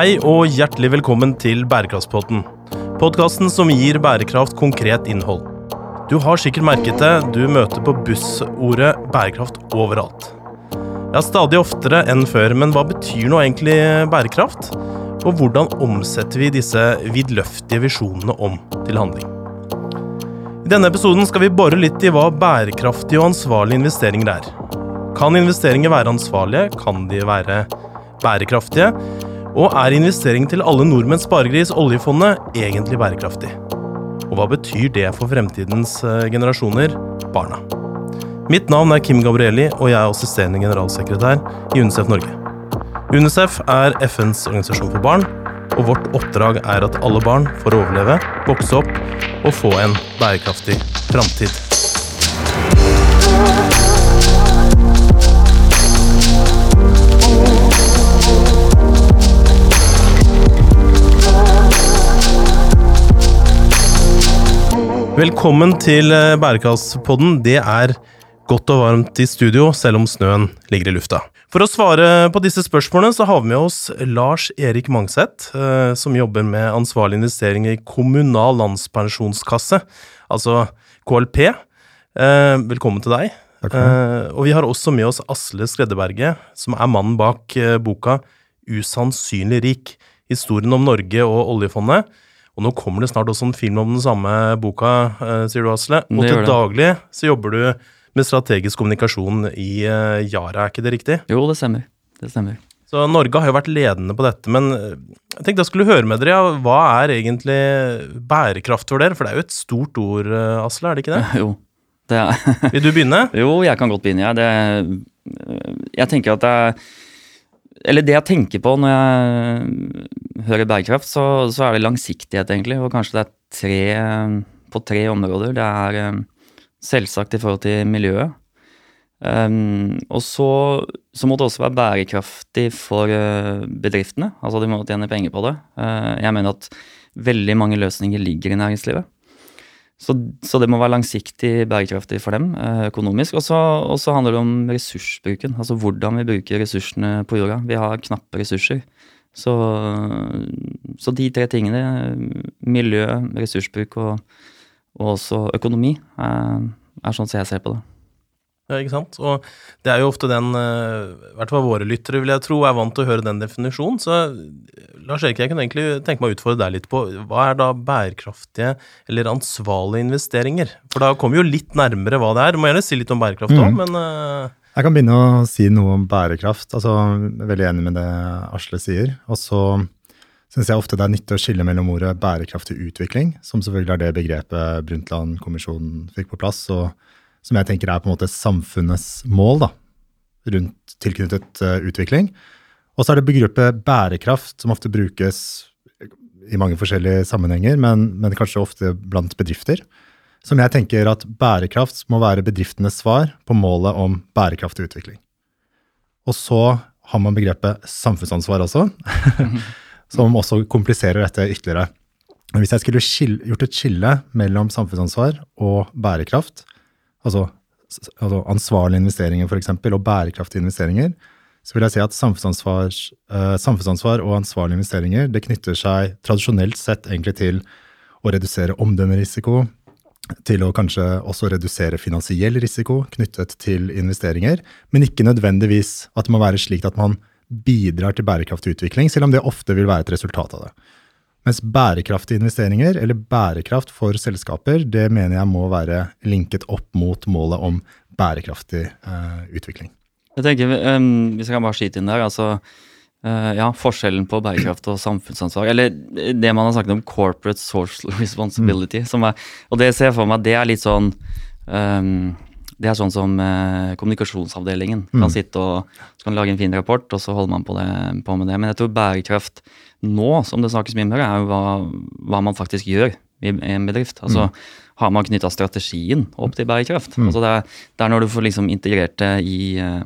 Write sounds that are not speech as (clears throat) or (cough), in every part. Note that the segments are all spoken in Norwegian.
Hei og hjertelig velkommen til Bærekraftspodden. Podkasten som gir bærekraft konkret innhold. Du har sikkert merket det, du møter på bussordet bærekraft overalt. Ja, stadig oftere enn før, men hva betyr nå egentlig bærekraft? Og hvordan omsetter vi disse vidløftige visjonene om til handling? I denne episoden skal vi bore litt i hva bærekraftige og ansvarlige investeringer er. Kan investeringer være ansvarlige? Kan de være bærekraftige? Og er investering til alle nordmenns sparegris, oljefondet, egentlig bærekraftig? Og hva betyr det for fremtidens eh, generasjoner, barna? Mitt navn er Kim Gabrielli, og jeg er assisterende generalsekretær i UNICEF Norge. UNICEF er FNs organisasjon for barn, og vårt oppdrag er at alle barn får overleve, vokse opp og få en bærekraftig framtid. Velkommen til eh, Bærekraftspodden. Det er godt og varmt i studio, selv om snøen ligger i lufta. For å svare på disse spørsmålene så har vi med oss Lars Erik Mangseth, eh, som jobber med ansvarlig investering i Kommunal landspensjonskasse, altså KLP. Eh, velkommen til deg. Takk. Og vi har også med oss Asle Skreddeberget, som er mannen bak boka Usannsynlig rik. Historien om Norge og oljefondet. Og nå kommer det snart også en film om den samme boka, eh, sier du, Asle. Og til daglig så jobber du med strategisk kommunikasjon i eh, Yara, er ikke det riktig? Jo, det stemmer. Det stemmer. Så Norge har jo vært ledende på dette, men eh, jeg tenkte jeg skulle høre med dere, ja, hva er egentlig bærekraft for dere? For det er jo et stort ord, Asle, er det ikke det? (laughs) Jo. Det er, Vil du begynne? (laughs) jo, jeg kan godt begynne, jeg. Det, jeg tenker at det er Eller det jeg tenker på når jeg hører bærekraft, så, så er det langsiktighet, egentlig. Og kanskje det er tre på tre områder. Det er eh, selvsagt i forhold til miljøet. Um, og så, så må det også være bærekraftig for eh, bedriftene. Altså de må tjene penger på det. Uh, jeg mener at veldig mange løsninger ligger i næringslivet. Så, så det må være langsiktig bærekraftig for dem eh, økonomisk. Og så handler det om ressursbruken. Altså hvordan vi bruker ressursene på jorda. Vi har knappe ressurser. Så, så de tre tingene, miljø, ressursbruk og, og også økonomi, er, er sånn som jeg ser på det. Ikke sant? Og det er jo ofte den, eh, i hvert fall våre lyttere, vil jeg tro, er vant til å høre den definisjonen. Så Lars Erik, jeg kunne egentlig tenke meg å utfordre deg litt på hva er da bærekraftige eller ansvarlige investeringer? For da kommer vi jo litt nærmere hva det er. Du må gjerne si litt om bærekraft òg, Mm. men uh... Jeg kan begynne å si noe om bærekraft. altså jeg er Veldig enig med det Asle sier. Og så syns jeg ofte det er nyttig å skille mellom ordet bærekraftig utvikling, som selvfølgelig er det begrepet Brundtland-kommisjonen fikk på plass, og som jeg tenker er på en måte samfunnets mål da, rundt tilknyttet eh, utvikling. Og så er det begrepet bærekraft, som ofte brukes i mange forskjellige sammenhenger, men, men kanskje ofte blant bedrifter. Som jeg tenker at bærekraft må være bedriftenes svar på målet om bærekraftig utvikling. Og så har man begrepet samfunnsansvar også, (laughs) som også kompliserer dette ytterligere. Men Hvis jeg skulle skille, gjort et skille mellom samfunnsansvar og bærekraft, altså, altså ansvarlige investeringer eksempel, og bærekraftige investeringer, så vil jeg si at samfunnsansvar, eh, samfunnsansvar og ansvarlige investeringer det knytter seg tradisjonelt sett egentlig til å redusere omdømmerisiko, til å kanskje også redusere finansiell risiko knyttet til investeringer, men ikke nødvendigvis at det må være slik at man bidrar til bærekraftig utvikling, selv om det ofte vil være et resultat av det. Mens bærekraftige investeringer, eller bærekraft for selskaper, det mener jeg må være linket opp mot målet om bærekraftig eh, utvikling. Jeg tenker, um, Hvis jeg kan bare skyte inn der, altså uh, ja, Forskjellen på bærekraft og samfunnsansvar, eller det man har sagt om corporate social (laughs) responsibility, som er, og det ser jeg for meg, det er litt sånn um, Det er sånn som eh, kommunikasjonsavdelingen kan Mm. sitte og så kan lage en fin rapport, og så holder man på, det, på med det. Men jeg tror bærekraft nå, som det snakkes mye om er jo hva, hva man faktisk gjør i en bedrift. Altså, Har man knytta strategien opp til bærekraft? Mm. Altså det, er, det er når du får liksom integrert det i, eh,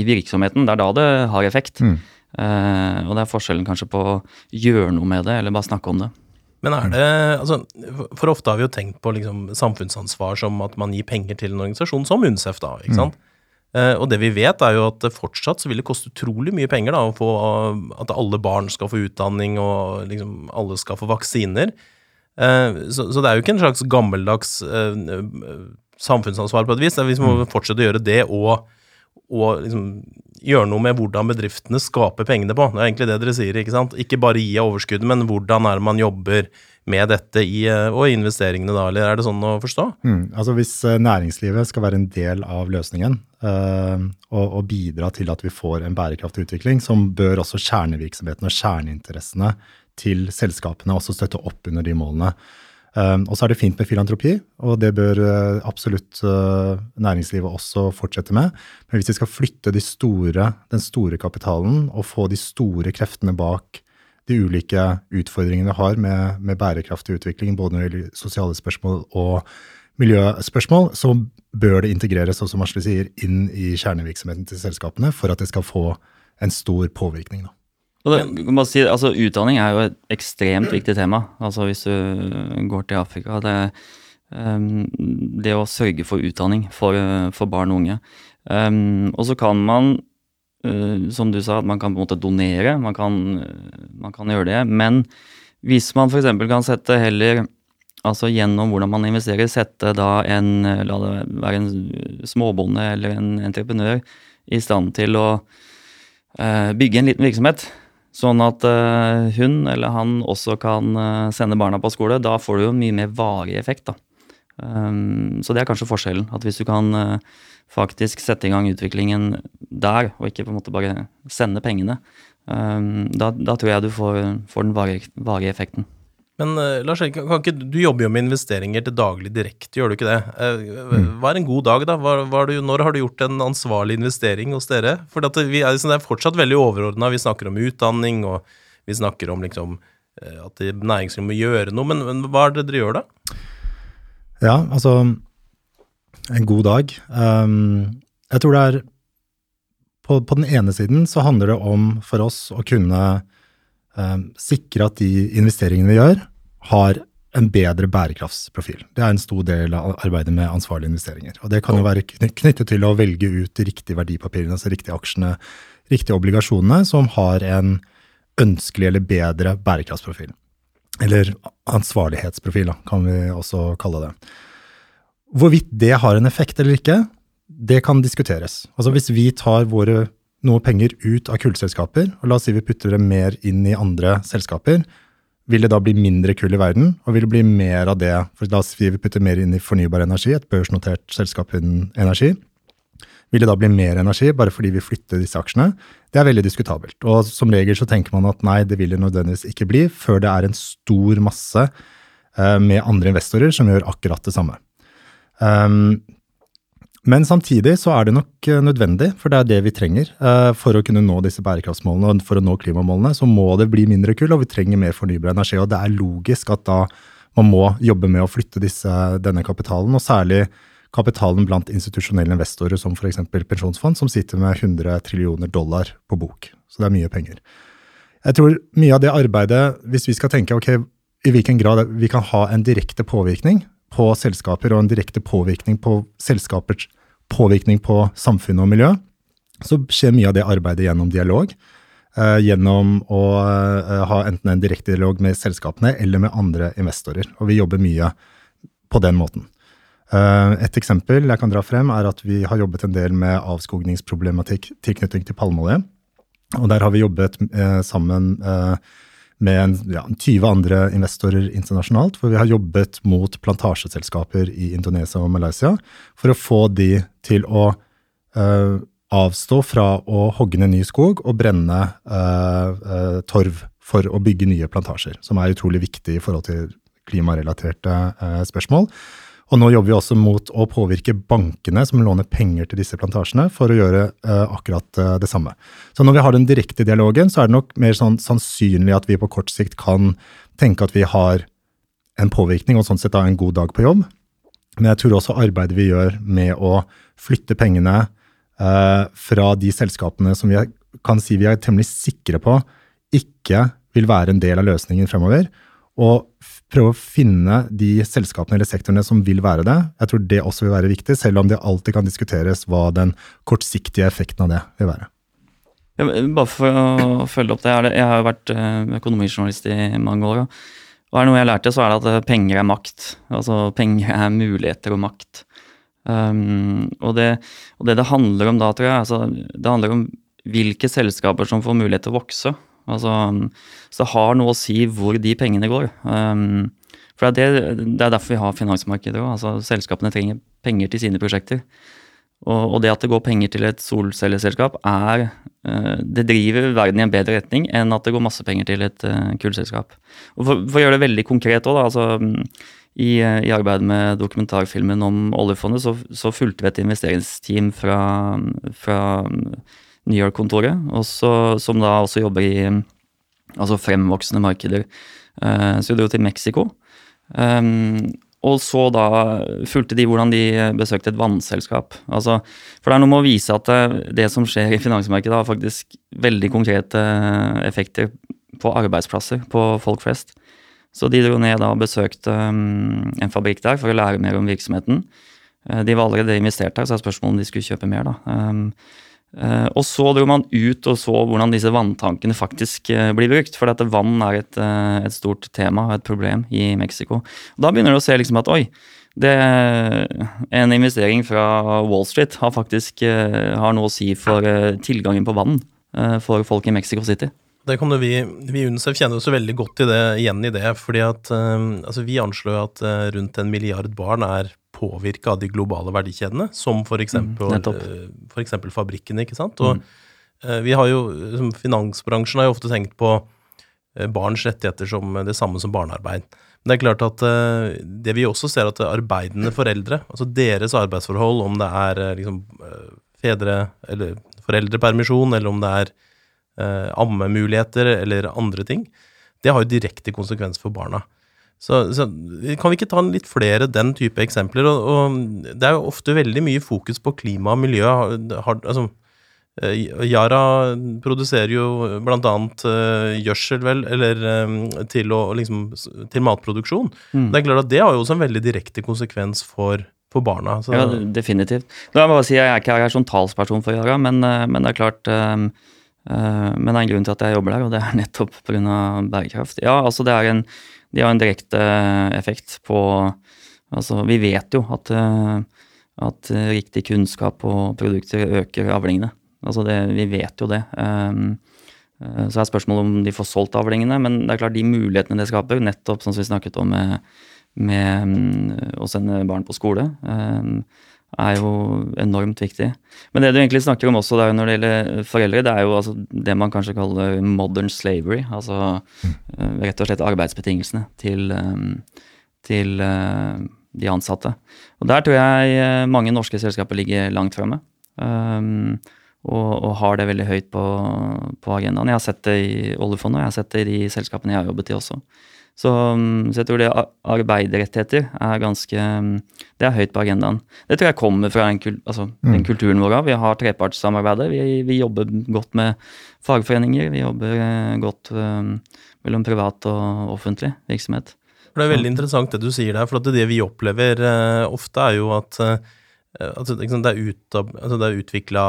i virksomheten, det er da det har effekt. Mm. Eh, og det er forskjellen kanskje på å gjøre noe med det, eller bare snakke om det. Men er det altså, For ofte har vi jo tenkt på liksom, samfunnsansvar som at man gir penger til en organisasjon som UNICEF, da. ikke sant? Eh, og det vi vet, er jo at fortsatt så vil det koste utrolig mye penger da, få, at alle barn skal få utdanning og liksom alle skal få vaksiner. Uh, så, så, det er jo ikke en slags gammeldags uh, samfunnsansvar på et vis. Vi må mm. fortsette å gjøre det og, og liksom gjøre noe med hvordan bedriftene skaper pengene på. Det er egentlig det dere sier. Ikke sant? Ikke bare gi av overskuddet, men hvordan er det man jobber med dette i, eh, og investeringene da, eller er det sånn å forstå? Mm, altså Hvis eh, næringslivet skal være en del av løsningen øh, og, og, bidra til at vi får en bærekraftig utvikling, som bør også kjernevirksomheten og kjerneinteressene til selskapene også støtte opp under de målene. Um, og så er det fint med filantropi, og det bør uh, absolutt uh, næringslivet også fortsette med. Men hvis vi skal flytte de store, den store kapitalen og få de store kreftene bak de ulike utfordringene vi har med, med bærekraftig utvikling, både når det gjelder sosiale spørsmål og miljøspørsmål, så bør det integreres, som Asle sier, inn i kjernevirksomheten til selskapene for at det skal få en stor påvirkning. Da. Det, si, altså, utdanning er jo et ekstremt viktig tema. Altså Hvis du går til Afrika. Det, um, det å sørge for utdanning for, for barn og unge. Um, og så kan man Uh, som du sa, at man kan på en måte donere. Man kan, man kan gjøre det. Men hvis man f.eks. kan sette heller Altså gjennom hvordan man investerer, sette da en La det være en småbonde eller en entreprenør i stand til å uh, bygge en liten virksomhet. Sånn at hun eller han også kan sende barna på skole. Da får du jo mye mer varig effekt, da. Um, så det er kanskje forskjellen. At hvis du kan faktisk sette i gang utviklingen der, og ikke på en måte bare sende pengene, um, da, da, tror jeg du får, får den varige, varige, effekten. Men uh, Lars Erik, ikke, du jobber jo med investeringer til daglig direkte, gjør du ikke det? Uh, hva er en god dag, da? Hva, hva du, når har du gjort en ansvarlig investering hos dere? For det, vi er, det er fortsatt veldig overordna. Vi snakker om utdanning, og vi snakker om liksom, uh, at næringslivet må gjøre noe, men, men hva er det dere gjør da? Ja, altså en god dag. Um, jeg tror det er på, på, den ene siden så handler det om for oss å kunne um, sikre at de investeringene vi gjør, har en bedre bærekraftsprofil. Det er en stor del av arbeidet med ansvarlige investeringer. Og det kan jo være knyttet til å velge ut de riktige verdipapirene, altså riktige aksjene, riktige obligasjonene, som har en ønskelig eller bedre bærekraftsprofil. Eller ansvarlighetsprofil, kan vi også kalle det. Hvorvidt det har en effekt eller ikke, det kan diskuteres. Altså Hvis vi tar våre noe penger ut av kullselskaper, og la oss si vi putter det mer inn i andre selskaper, vil det da bli mindre kull i verden, og vil det bli mer av det for La oss si vi putter mer inn i fornybar energi, et børsnotert selskap innen energi. Vil det da bli mer energi bare fordi vi flytter disse aksjene? Det er veldig diskutabelt. Og som regel så tenker man at nei, det vil det nødvendigvis ikke bli, før det er en stor masse eh, med andre investorer som gjør akkurat det samme. Um, men samtidig så er det nok eh, nødvendig, for det er det vi trenger. Uh, for å kunne nå disse bærekraftsmålene og for å nå klimamålene, så må det bli mindre kull, og vi trenger mer fornybar energi. Og det er logisk at da man må jobbe med å flytte disse, denne kapitalen, og særlig kapitalen blant institusjonelle investorer som f.eks. pensjonsfond, som sitter med 100 trillioner dollar på bok. Så det er mye penger. Jeg tror mye av det arbeidet, hvis vi skal tenke ok, i hvilken grad vi kan ha en direkte påvirkning på selskaper og en direkte påvirkning på selskapers påvirkning på samfunn og miljø, så skjer mye av det arbeidet gjennom dialog. Uh, gjennom å uh, ha enten en direkte dialog med selskapene eller med andre investorer. Og vi jobber mye på den måten. Uh, et eksempel jeg kan dra frem, er at vi har jobbet en del med avskogningsproblematikk tilknytning til palmeolje. Og der har vi jobbet sammen med en, ja, 20 andre investorer internasjonalt, hvor vi har jobbet mot plantasjeselskaper i Indonesia og Malaysia for å få de til å uh, avstå fra å hogge ned ny skog og brenne uh, torv for å bygge nye plantasjer, som er utrolig viktig i forhold til klimarelaterte spørsmål. Og nå jobber vi også mot å påvirke bankene som låner penger til disse plantasjene, for å gjøre uh, akkurat uh, det samme. Så når vi har den direkte dialogen, så er det nok mer sånn sannsynlig at vi på kort sikt kan tenke at vi har en påvirkning, og sånn sett da en god dag på jobb. Men jeg tror også arbeidet vi gjør med å flytte pengene uh, fra de selskapene som vi kan si vi er temmelig sikre på ikke vil være en del av løsningen fremover, Og prøve å finne de selskapene eller sektorene som vil være det. Jeg tror det også vil være viktig, selv om det alltid kan diskuteres hva den kortsiktige effekten av det vil være. Ja, bare for å følge opp det. Jeg har jo vært eh, økonomijournalist i mange år. Og er det noe jeg lærte, så er det at eh, penger er makt. Altså penger er muligheter og makt. Um, og, det, og, det, det handler om da, tror jeg, altså, det handler om hvilke selskaper som får mulighet til å vokse. Altså, så det har noe å si hvor de pengene går. Um, for det er, det, det er, derfor vi har finansmarkedet òg. Altså, selskapene trenger penger til sine prosjekter. Og, og, det at det går penger til et solcelleselskap, er uh, Det driver verden i en bedre retning enn at det går masse penger til et uh, kullselskap. Og for, for, å gjøre det veldig konkret òg, altså i, i arbeidet med dokumentarfilmen om oljefondet, så, så fulgte vi et investeringsteam fra, fra New York-kontoret, som da også jobber i altså fremvoksende markeder. Uh, så vi dro til Mexico. Um, og så da fulgte de hvordan de besøkte et vannselskap. Altså, for det er noe med å vise at det, det som skjer i finansmarkedet, har faktisk veldig konkrete effekter på arbeidsplasser, på folk flest. Så de dro ned da og besøkte um, en fabrikk der for å lære mer om virksomheten. Uh, de var allerede investert der, så er spørsmålet om de skulle kjøpe mer. da. Uh, og så dro man ut og så hvordan disse vanntankene faktisk uh, blir brukt. For dette vann er et, uh, et, stort tema og et problem i Mexico. Og da begynner du å se liksom at oi, det, en investering fra Wall Street har faktisk har noe å si for tilgangen på vann for folk i Mexico City. Det vi, vi i UNICEF kjenner oss veldig godt i det, igjen i det. fordi at altså Vi anslår at rundt en milliard barn er påvirke av de globale verdikjedene, som f.eks. Mm, fabrikkene. ikke sant? Og mm. Eh, vi har jo, Finansbransjen har jo ofte tenkt på eh, barns rettigheter som det samme som barnearbeid. Men det er klart at eh, det vi også ser at arbeidende foreldre, altså deres arbeidsforhold, om det er liksom fedre- eller foreldrepermisjon, eller om det er ammemuligheter eller andre ting, det har jo direkte konsekvens for barna. Så, så, kan vi ikke ta litt flere den type eksempler? Og, og, det er jo ofte veldig mye fokus på klima og miljø. Har, altså, eh, Yara produserer jo annet uh, gjødsel, vel, eller um, til, å, liksom, til matproduksjon. Mm. Det er klart at det har jo også en veldig direkte konsekvens for, for barna. Så. Ja, definitivt. Da må jeg bare si Jeg er ikke her som talsperson for Yara, men, men det er klart um, Men det er en grunn til at jeg jobber der, og det er nettopp pga. bærekraft. Ja, altså det er en de har en direkte effekt på Altså, vi vet jo at, eh, at riktig kunnskap og produkter øker avlingene. Altså det, vi vet jo det. Um, så er spørsmålet om de får solgt avlingene, men det er klart de mulighetene det skaper, nettopp som vi snakket om med, med mm, å sende barn på skole, um, er jo enormt viktig. Men det du egentlig snakker om også der når det gjelder foreldre, det er jo altså det man kanskje kaller modern slavery. Altså mm. rett og slett arbeidsbetingelsene til, eh, til eh, de ansatte. Og der tror jeg mange norske selskaper ligger langt fremme. Um, og, og, har det veldig høyt på, på agendaen. Jeg har sett det i oljefondet, og jeg har sett det i de selskapene jeg har jobbet i også. Så, så, jeg tror det arbeiderrettigheter er ganske Det er høyt på agendaen. Det tror jeg kommer fra den, altså, den mm. kulturen vår. Vi har trepartssamarbeidet. Vi, vi, jobber godt med fagforeninger. Vi jobber eh, godt um, mellom privat og offentlig virksomhet. Det er veldig interessant det du sier der, for det vi opplever uh, ofte, er jo at uh, altså, det er, ut, altså, utvikla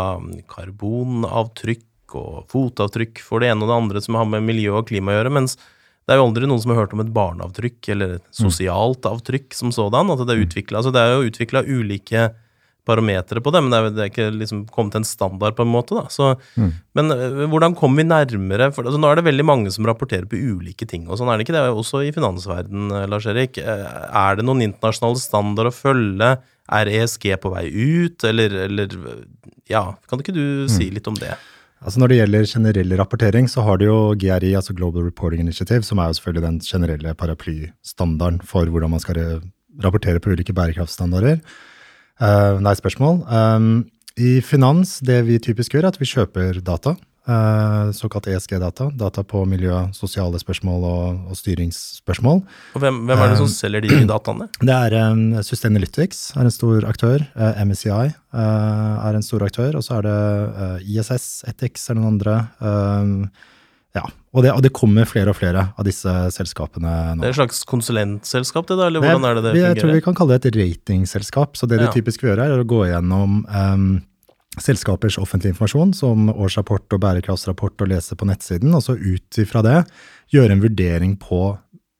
karbonavtrykk og fotavtrykk for det ene og det andre som har med miljø og klima å gjøre, mens det er jo aldri noen som har hørt om et barneavtrykk eller et sosialt avtrykk som sådan. at det, er mm. utviklet, altså det er jo utvikla ulike parametere på det, men det er, det er ikke liksom kommet en standard på en måte. da. Så, mm. Men uh, hvordan kommer vi nærmere? For altså, Nå er det veldig mange som rapporterer på ulike ting, og sånn er det ikke det? Også i finansverden, eh, Lars Erik. Uh, er det noen internasjonale standard å følge? Er ESG på vei ut, eller, eller Ja, kan ikke du mm. si litt om det? Altså Når det gjelder generell rapportering, så har du jo GRI, altså Global Reporting Initiative, som er jo selvfølgelig den generelle paraplystandarden for hvordan man skal rapportere på ulike bærekraftstandarder. Uh, nei, spørsmål. Um, I finans, det vi typisk gjør, er at vi kjøper data. Uh, såkalt ESG-data. Data på miljø, sosiale spørsmål og, og styringsspørsmål. Og hvem, hvem, er det som uh, selger de dataene? (clears throat) Det er um, Sustainalytics er en stor aktør. MSCI er en stor aktør. Og så er det ISS, Ethics er noen andre. Um, ja, Og det, og det kommer flere og flere av disse selskapene nå. Det er et slags konsulentselskap, det da? Eller hvordan er det det fungerer? Jeg tror vi kan kalle det et ratingselskap. Så det Ja. du typisk vil gjøre, er å gå gjennom em, selskapers offentlige informasjon, som årsrapport og bærekraftsrapport, og lese på nettsiden, og så ut ifra det gjøre en vurdering på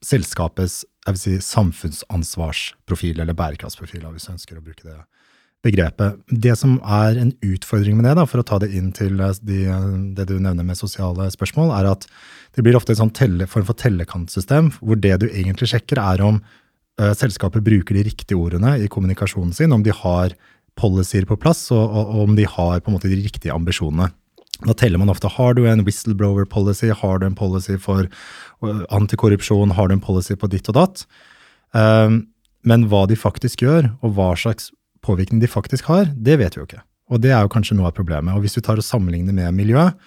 selskapets si, samfunnsansvarsprofil, eller bærekraftsprofil, hvis du ønsker å bruke det begrepet. Det som er en utfordring med det, da, for å ta det inn til eh, de, det du nevner med sosiale spørsmål, er at det blir ofte en sånn telle, form for tellekantsystem, hvor det du egentlig sjekker, er om uh, selskapet bruker de riktige ordene i kommunikasjonen sin, om de har policyer på plass, og, og, og om de har på en måte de riktige ambisjonene. Da teller man ofte har du en whistleblower policy, har du en policy for eh, antikorrupsjon, har du en policy på ditt og datt. Um, men hva de faktisk gjør, og hva slags påvirkning de faktisk har, det vet vi jo ikke. Og det er jo kanskje noe av problemet. Og hvis du tar og sammenligner med miljøet,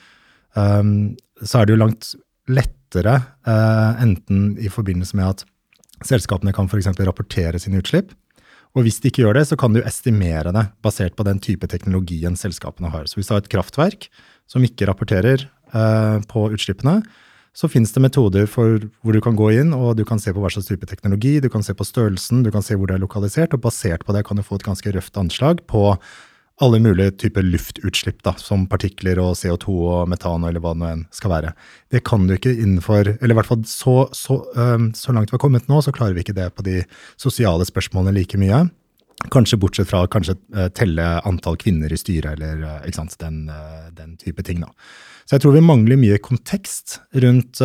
um, så er det jo langt lettere, uh, enten i forbindelse med at selskapene kan f.eks. rapportere sine utslipp, og hvis de ikke gjør det, så kan du estimere det basert på den type teknologien selskapene har. Så hvis du har et kraftverk som ikke rapporterer eh, på utslippene, så finnes det metoder for hvor du kan gå inn og du kan se på hva slags type teknologi, du kan se på størrelsen, du kan se hvor det er lokalisert, og basert på det kan du få et ganske røft anslag på alle mulige typer luftutslipp, da, som partikler og CO2 og metan eller hva det nå enn skal være. Det kan du ikke innenfor Eller i hvert fall så, så, um, så langt vi har kommet nå, så klarer vi ikke det på de sosiale spørsmålene like mye. Kanskje bortsett fra kanskje uh, telle antall kvinner i styret, eller uh, ikke sant, den, uh, den type ting. da. Så jeg tror vi mangler mye kontekst rundt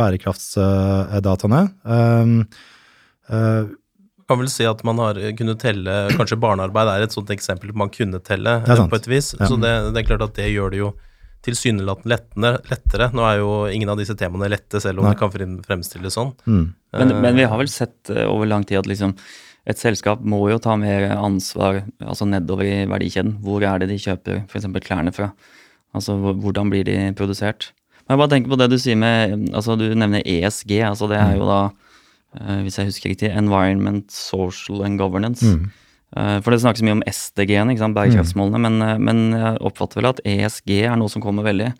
bærekraftsdataene. Um, kan vel si at man har kunnet telle Kanskje barnearbeid er et sånt eksempel man kunne telle Det er på et vis. Ja. Så det, det er klart at det gjør det jo tilsynelatende lettende- lettere. Nå er jo ingen av disse temaene lette, selv om Nei. det kan frem- fremstilles sånn. mm, Men, Eh, men vi har vel sett eh, over lang tid at liksom et selskap må jo ta mer ansvar altså nedover i verdikjeden. Hvor er det de kjøper f.eks. klærne fra? Altså hvordan blir de produsert? Men jeg bare tenker på det du sier med altså Du nevner ESG. altså Det er jo da, eh, hvis jeg husker riktig, Environment, Social and Governance. mm. Eh, For det snakkes mye om SDG-ene, bærekraftsmålene, mm. men, eh, men jeg oppfatter vel at ESG er noe som kommer veldig.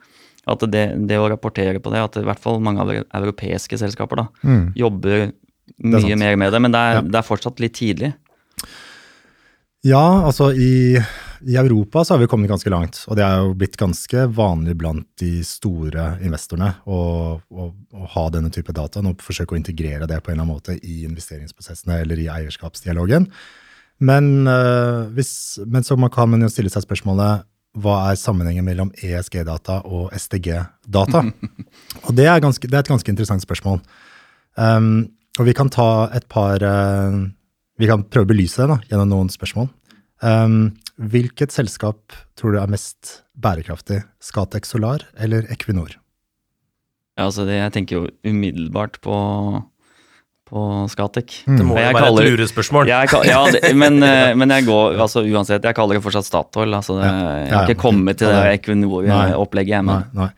At det, det å rapportere på det, at i hvert fall mange av europeiske selskaper da, Mm. jobber er mye mer med det, men det er, Ja. det er fortsatt litt tidlig. Ja, altså i, i Europa så har vi kommet ganske langt, og det er jo blitt ganske vanlig blant de store investorene å, å, å ha denne type data og forsøke å integrere det på en eller annen måte i investeringsprosessene eller i eierskapsdialogen. Men, øh, hvis, men så man kan man jo stille seg spørsmålet hva er sammenhengen mellom ESG-data og SDG-data? (laughs) og det er, ganske, det er et ganske interessant spørsmål. Um, og vi kan ta et par uh, Vi kan prøve å belyse det da, gjennom noen spørsmål. Um, hvilket selskap tror du er mest bærekraftig? Scatec Solar eller Equinor? Ja, altså det, jeg tenker jo umiddelbart på, på Scatec. Mm. Det må jo være kaller- et lurespørsmål. Jeg, ja, det, men, (laughs) eh, men jeg går altså uansett, jeg kaller det fortsatt Statoil. Altså det, Jeg har ikke kommet til det Equinor-opplegget, Nei, men nei.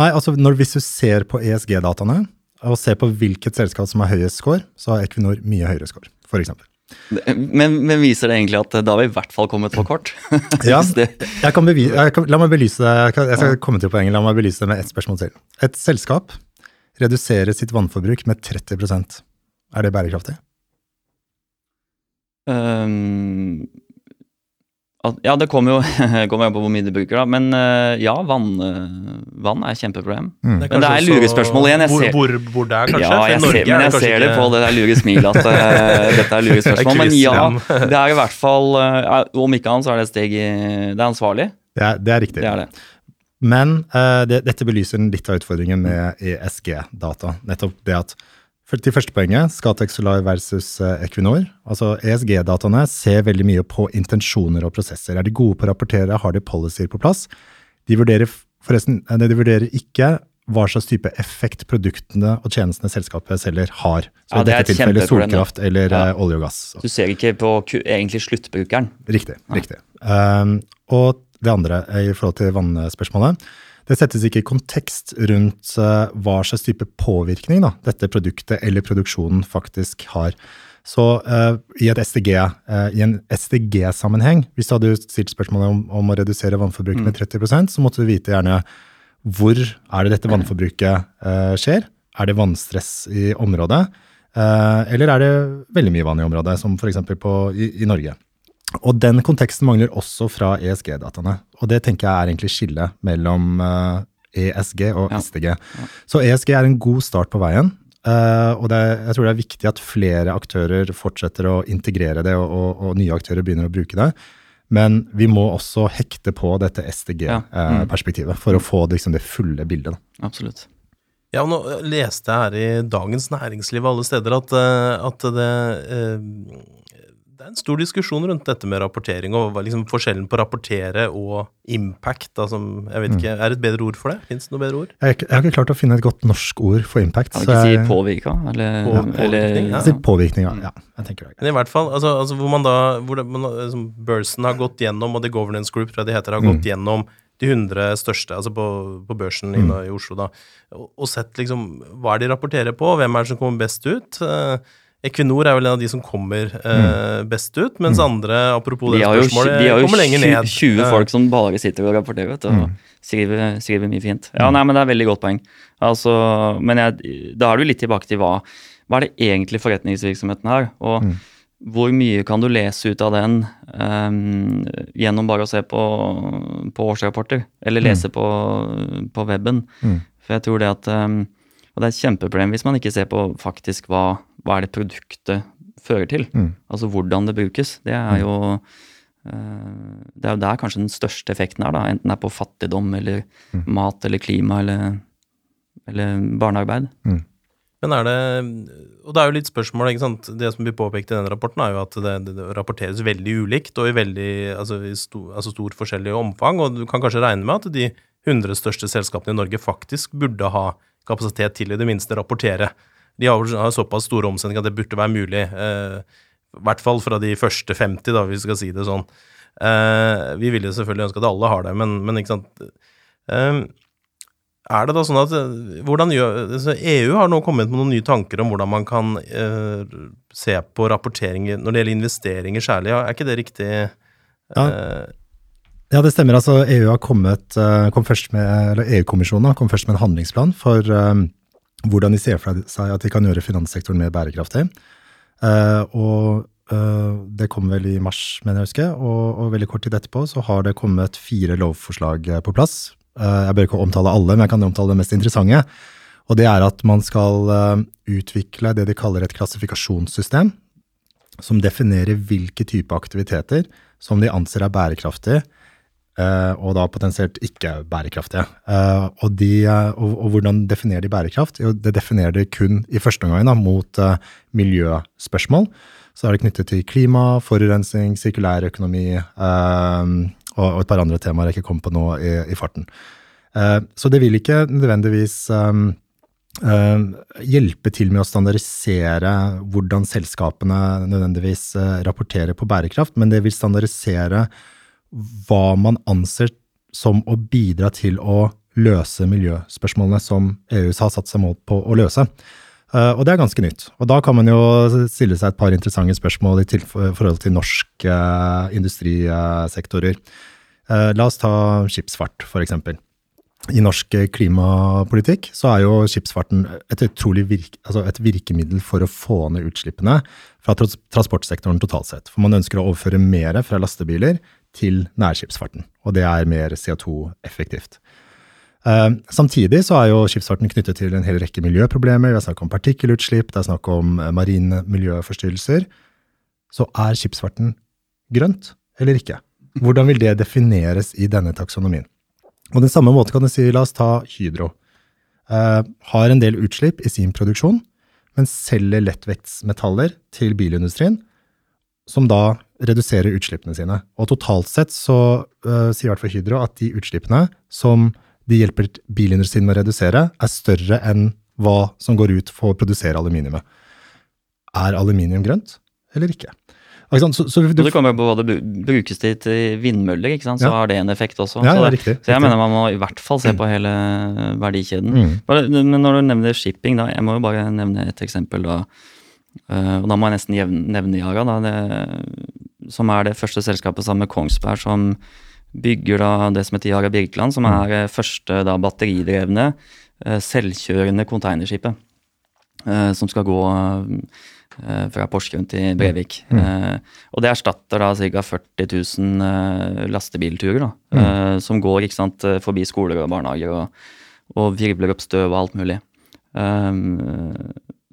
nei altså når, hvis du ser på ESG-dataene og ser på hvilket selskap som har høyest score, så har Equinor mye høyere score, f.eks. Men, men viser det egentlig at da har vi i hvert fall kommet for kort? (laughs) Ja. Jeg kan bevise, jeg kan, la meg belyse det. Jeg, kan, jeg skal komme til poenget. La meg belyse det med ett spørsmål til. Et selskap reduserer sitt vannforbruk med 30% Er det bærekraftig? At- ja, det kommer jo (laughs) kommer an på hvor mye du bruker, da. Men eh, ja, vann, eh, vann er et kjempeproblem. Mm. Men det er lurespørsmål igjen, Hvor, ser- hvor, hvor det er, kanskje? ja, jeg Norge ser, men jeg ser det på det der lure smilet at eh, (laughs) dette er lurespørsmål. Men ja, det er i hvert fall Om ikke annet så er det et steg i Det er ansvarlig. Det, er, det er riktig. Det er det. Men uh, det, dette belyser litt av utfordringen med ESG-data. Nettopp det at Til første poenget, Scatec Solar versus eh, Equinor. altså ESG-dataene ser veldig mye på intensjoner og prosesser. Er de gode på å rapportere, har de policyer på plass? De vurderer forresten, eh, de vurderer ikke hva slags type effekt produktene og tjenestene selskapet selger, har. Så Ja, det er et tilfellet solkraft eller Ja. eh, olje og gass. Du ser ikke på egentlig sluttbrukeren. Riktig. riktig. Um, og det andre i forhold til vannspørsmålet. Det settes ikke i kontekst rundt eh, hva slags type påvirkning da, dette produktet eller produksjonen faktisk har. Så uh, i, SDG, uh, i en SDG-sammenheng, hvis du hadde stilt spørsmålet om, om å redusere vannforbruket med 30% så måtte du vite gjerne hvor er det dette vannforbruket uh, skjer? Er det vannstress i området? Eh, eller er det veldig mye vann i området, som f.eks. I, i Norge? Og den konteksten mangler også fra ESG-dataene. Og det tenker jeg er egentlig skillet mellom ESG og og SDG. Ja. Så ESG er en god start på veien. Uh, og det, jeg tror det er viktig at flere aktører fortsetter å integrere det, og, og, og nye aktører begynner å bruke det. Men vi må også hekte på dette SDG-perspektivet ja. mm. for å få liksom, det fulle bildet. Da. Absolutt. Ja, nå leste jeg her i Dagens Næringsliv alle steder at, eh, at det eh, det er en stor diskusjon rundt dette med rapportering, og liksom forskjellen på rapportere og impact. Altså, jeg vet ikke, mm. Er det et bedre ord for det? Fins det noe bedre ord? Jeg, jeg, har ikke klart å finne et godt norsk ord for impact. Kan ikke si påvirka? Eller, på, påvirkning, ja. Si påvirkning, ja. ja. Jeg tenker det. Men i hvert fall, altså, altså hvor man da hvor det, man, liksom, Børsen har gått gjennom, og The Governance Group, tror jeg de heter, har gått mm. gjennom de 100 største, altså på, på børsen mm. i Oslo, da, og, og, sett liksom hva er de rapporterer på, hvem er det som kommer best ut. Uh, Equinor er vel en av de som kommer eh, mm. best ut, mens mm. andre, apropos det spørsmålet, de kommer lenger ned. De har jo 20 folk som bare sitter og rapporterer vet, og mm. skriver, skriver, mye fint. Ja, mm. nei, men Det er et veldig godt poeng. Altså, men jeg, da er du litt tilbake til hva, hva er det egentlig forretningsvirksomheten er, Og mm. hvor mye kan du lese ut av den um, gjennom bare å se på, på årsrapporter, eller lese mm. på, på weben? For jeg tror det at um, Og det er et kjempeproblem hvis man ikke ser på faktisk hva hva er det produktet fører til? Mm. Altså hvordan det brukes. Det er mm. jo uh, det er jo der kanskje den største effekten er, da, enten det er på fattigdom eller mm. mat eller klima eller, eller barnearbeid. Mm. Men er det Og det er jo litt spørsmål, ikke sant. Det som blir påpekt i den rapporten, er jo at det, det rapporteres veldig ulikt og i veldig altså i stor, altså stor forskjellig omfang. Og du kan kanskje regne med at de 100 største selskapene i Norge faktisk burde ha kapasitet til i det minste rapportere de har såpass store omsetninger at det burde være mulig. Eh, I hvert fall fra de første 50, da, hvis vi skal si det sånn. Eh, vi vil jo selvfølgelig ønske at alle har det, men, men ikke sant eh, Er det da sånn at hvordan gjør, altså EU har nå kommet med noen nye tanker om hvordan man kan se på rapporteringer når det gjelder investeringer særlig. Er ikke det riktig? Ja. Ja, det stemmer. Altså, EU kommet, kom først med, EU-kommisjonen kom først med en handlingsplan for hvordan de ser for seg at de kan gjøre finanssektoren mer bærekraftig. Uh, og uh, det kom vel i mars, mener jeg å huske, og, og, veldig kort tid etterpå så har det kommet fire lovforslag eh, på plass. Uh, jeg bør ikke omtale alle, men jeg kan omtale det mest interessante. Og det er at man skal utvikle det de kaller et klassifikasjonssystem, som definerer hvilke type aktiviteter som de anser er bærekraftige og da potensielt ikke bærekraftige. Uh, og, de, uh, og, og, hvordan definerer de bærekraft? Jo, det definerer de kun i første omgang mot miljøspørsmål. Så er det knyttet til klima, forurensning, sirkulær økonomi og, et par andre temaer jeg ikke kommer på nå i, i farten. så det vil ikke nødvendigvis hjelpe til med å standardisere hvordan selskapene nødvendigvis rapporterer på bærekraft, men det vil standardisere hva man anser som å bidra til å løse miljøspørsmålene som EU har satt seg mål på å løse. Uh, og det er ganske nytt. Og da kan man jo stille seg et par interessante spørsmål i forhold til norske uh, industrisektorer. Uh, la oss ta skipsfart, f.eks. I norsk klimapolitikk så er jo skipsfarten et utrolig virke, altså et virkemiddel for å få ned utslippene fra transportsektoren totalt sett. For man ønsker å overføre mer fra lastebiler til nærskipsfarten, og det er mer CO2-effektivt. Uh, samtidig så er jo skipsfarten knyttet til en hel rekke miljøproblemer. Vi har snakket om partikkelutslipp, det er snakk om eh, marine miljøforstyrrelser. Så er skipsfarten grønt eller ikke? Hvordan vil det defineres i denne taksonomien? Og den samme måten kan du si, la oss ta Hydro. Uh, har en del utslipp i sin produksjon, men selger lettvektsmetaller til bilindustrien, som da reduserer utslippene sine. Og totalt sett så uh, sier i hvert fall Hydro at de utslippene som de hjelper bilindustrien med å redusere, er større enn hva som går ut for å produsere aluminiumet. Er aluminium grønt eller ikke? Så, så du, det kommer på hva det brukes til, til vindmøller, så ja. har det en effekt også. Ja, så, det, riktig, så jeg mener man må i hvert fall se på mm. hele verdikjeden. Mm. Men når du nevner shipping, da, jeg må jo bare nevne et eksempel. da, og da må jeg nesten nevne Jaga, Da, det, som er det første selskapet sammen med Kongsberg som bygger da det som heter Jaga Birkeland, som er eh, første da batteridrevne, eh, selvkjørende containerskipet. eh, Som skal gå eh, fra Porsgrunn til Brevik. Eh, Og det erstatter da ca. 40 000 eh, lastebilturer, da, eh, som går ikke sant, eh, forbi skoler og barnehager og, og virvler opp støv og alt mulig.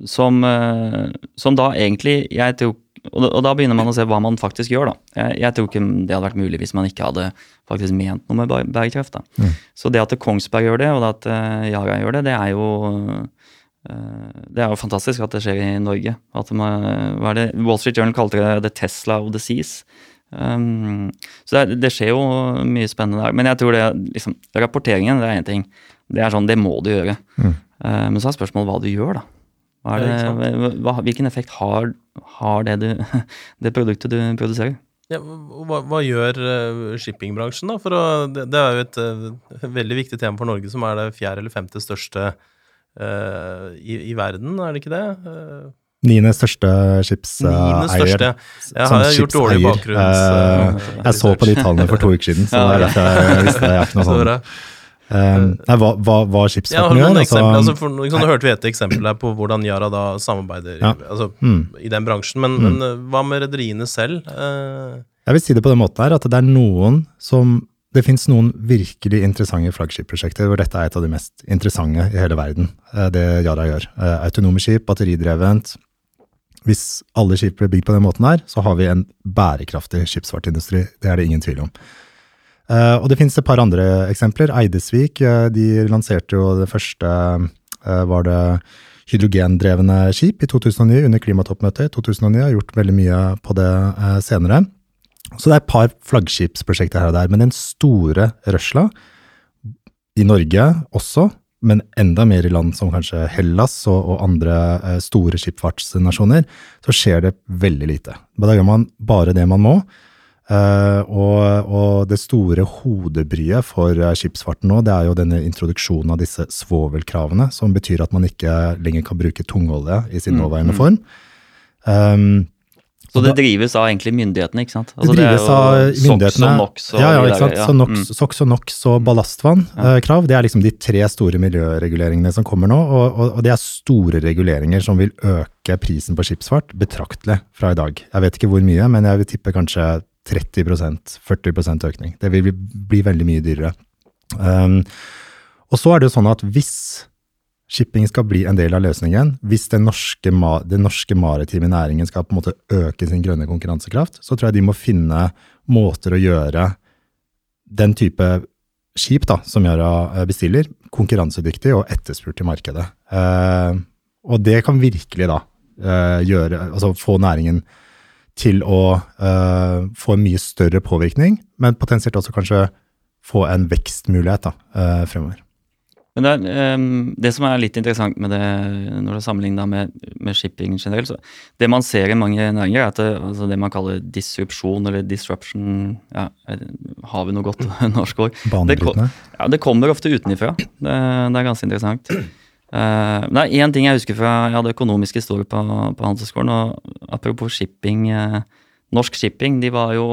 Som, eh, som da egentlig jeg tror, og, da- begynner man å se hva man faktisk gjør. da. Jeg, jeg tror ikke det hadde vært mulig hvis man ikke hadde faktisk ment noe med bæ- bærekraft. da. Så det at Kongsberg gjør det, og det at eh, Yara gjør det, det er jo eh, det er jo fantastisk at det skjer i Norge. At man, hva er det? Wall Street Journal kalte det 'the Tesla of the seas'. Um, så det, det skjer jo mye spennende der. Men jeg tror det liksom, rapporteringen det er én ting. Det er sånn, det må du gjøre. Eh, men så er spørsmålet hva du gjør, da. Hva er det, hva, hvilken effekt har, har det, du, (laughs) det produktet du produserer? Ja, hva, hva gjør eh, shippingbransjen, da? For å, det, det er jo et et veldig viktig tema for Norge, som er det fjerde eller femte største uh, i, i verden, er det ikke det? Uh, Niende største skipseier. Uh. Jeg har gjort dårlig bakgrunns... Eh, eh, Jeg så på de tallene for to uker siden, så Ja, det er derfor jeg visste det. Jeg er ikke noe Så sånn. Eh, nei, hva, hva, hva skipsfarten gjør? Altså. Altså, for, liksom, nå hørte vi et eksempel her på hvordan Yara da samarbeider Ja. altså, mm. i den bransjen, men, men eh, hva med rederiene selv? Uh, Jeg vil si det på den måten her, at det er noen som Det fins noen virkelig interessante flaggskipprosjekter hvor dette er et av de mest interessante i hele verden, eh, det Yara gjør. Autonome skip, batteridrevent. Hvis alle skip blir bygd på den måten her, så har vi en bærekraftig skipsfartindustri. Det er det ingen tvil om. Eh, og det finnes et par andre eksempler. Eidesvik uh, de lanserte jo det første uh, var det hydrogendrevne skip i 2009 under klimatoppmøtet i 2009. Har gjort veldig mye på det senere. Så det er et par flaggskipsprosjekter her og der. Men den store rørsla, i Norge også, men enda mer i land som kanskje Hellas og, og andre store skipsfartsnasjoner, så skjer det veldig lite. Da gjør man bare det man må. Eh, og, og det store hodebryet for eh, skipsfarten nå, det er jo denne introduksjonen av disse svovelkravene, som betyr at man ikke lenger kan bruke tungolje i sin Mm, nåværende mm. form. Um, Så det drives av egentlig myndighetene, ikke sant? det Altså, drives er jo av SOx og NOx og ja, ja, ikke sant? Så NOx, Mm. SOx og NOx og ballastvannkrav, det er liksom de tre store miljøreguleringene som kommer nå. Og, og, og det er store reguleringer som vil øke prisen på skipsfart betraktelig fra i dag. Jeg vet ikke hvor mye, men jeg vil tippe kanskje 30% 40% økning. Det vil bli, veldig mye dyrere. Um, og så er det jo sånn at hvis shipping skal bli en del av løsningen, hvis den norske, den norske maritime næringen skal på en måte øke sin grønne konkurransekraft, så tror jeg de må finne måter å gjøre den type skip da, som Yara eh, bestiller, konkurransedyktig og etterspurt i markedet. Uh, og det kan virkelig da uh, gjøre, altså få næringen til å uh, få en mye større påvirkning, men potensielt også kanskje få en vekstmulighet da, uh, fremover. Men det, er, um, det som er litt interessant med det, når det er sammenligna med, med shipping generelt, så det man ser i mange næringer, er at det, altså det man kaller disrupsjon eller disruption ja, Har vi noe godt (laughs) norsk ord? Det, Ja, det kommer ofte utenifra. Det, det er ganske interessant. Eh, det er én ting jeg husker fra Jeg hadde økonomisk historie på, på Handelshøyskolen. Og apropos shipping. Uh, norsk shipping de var jo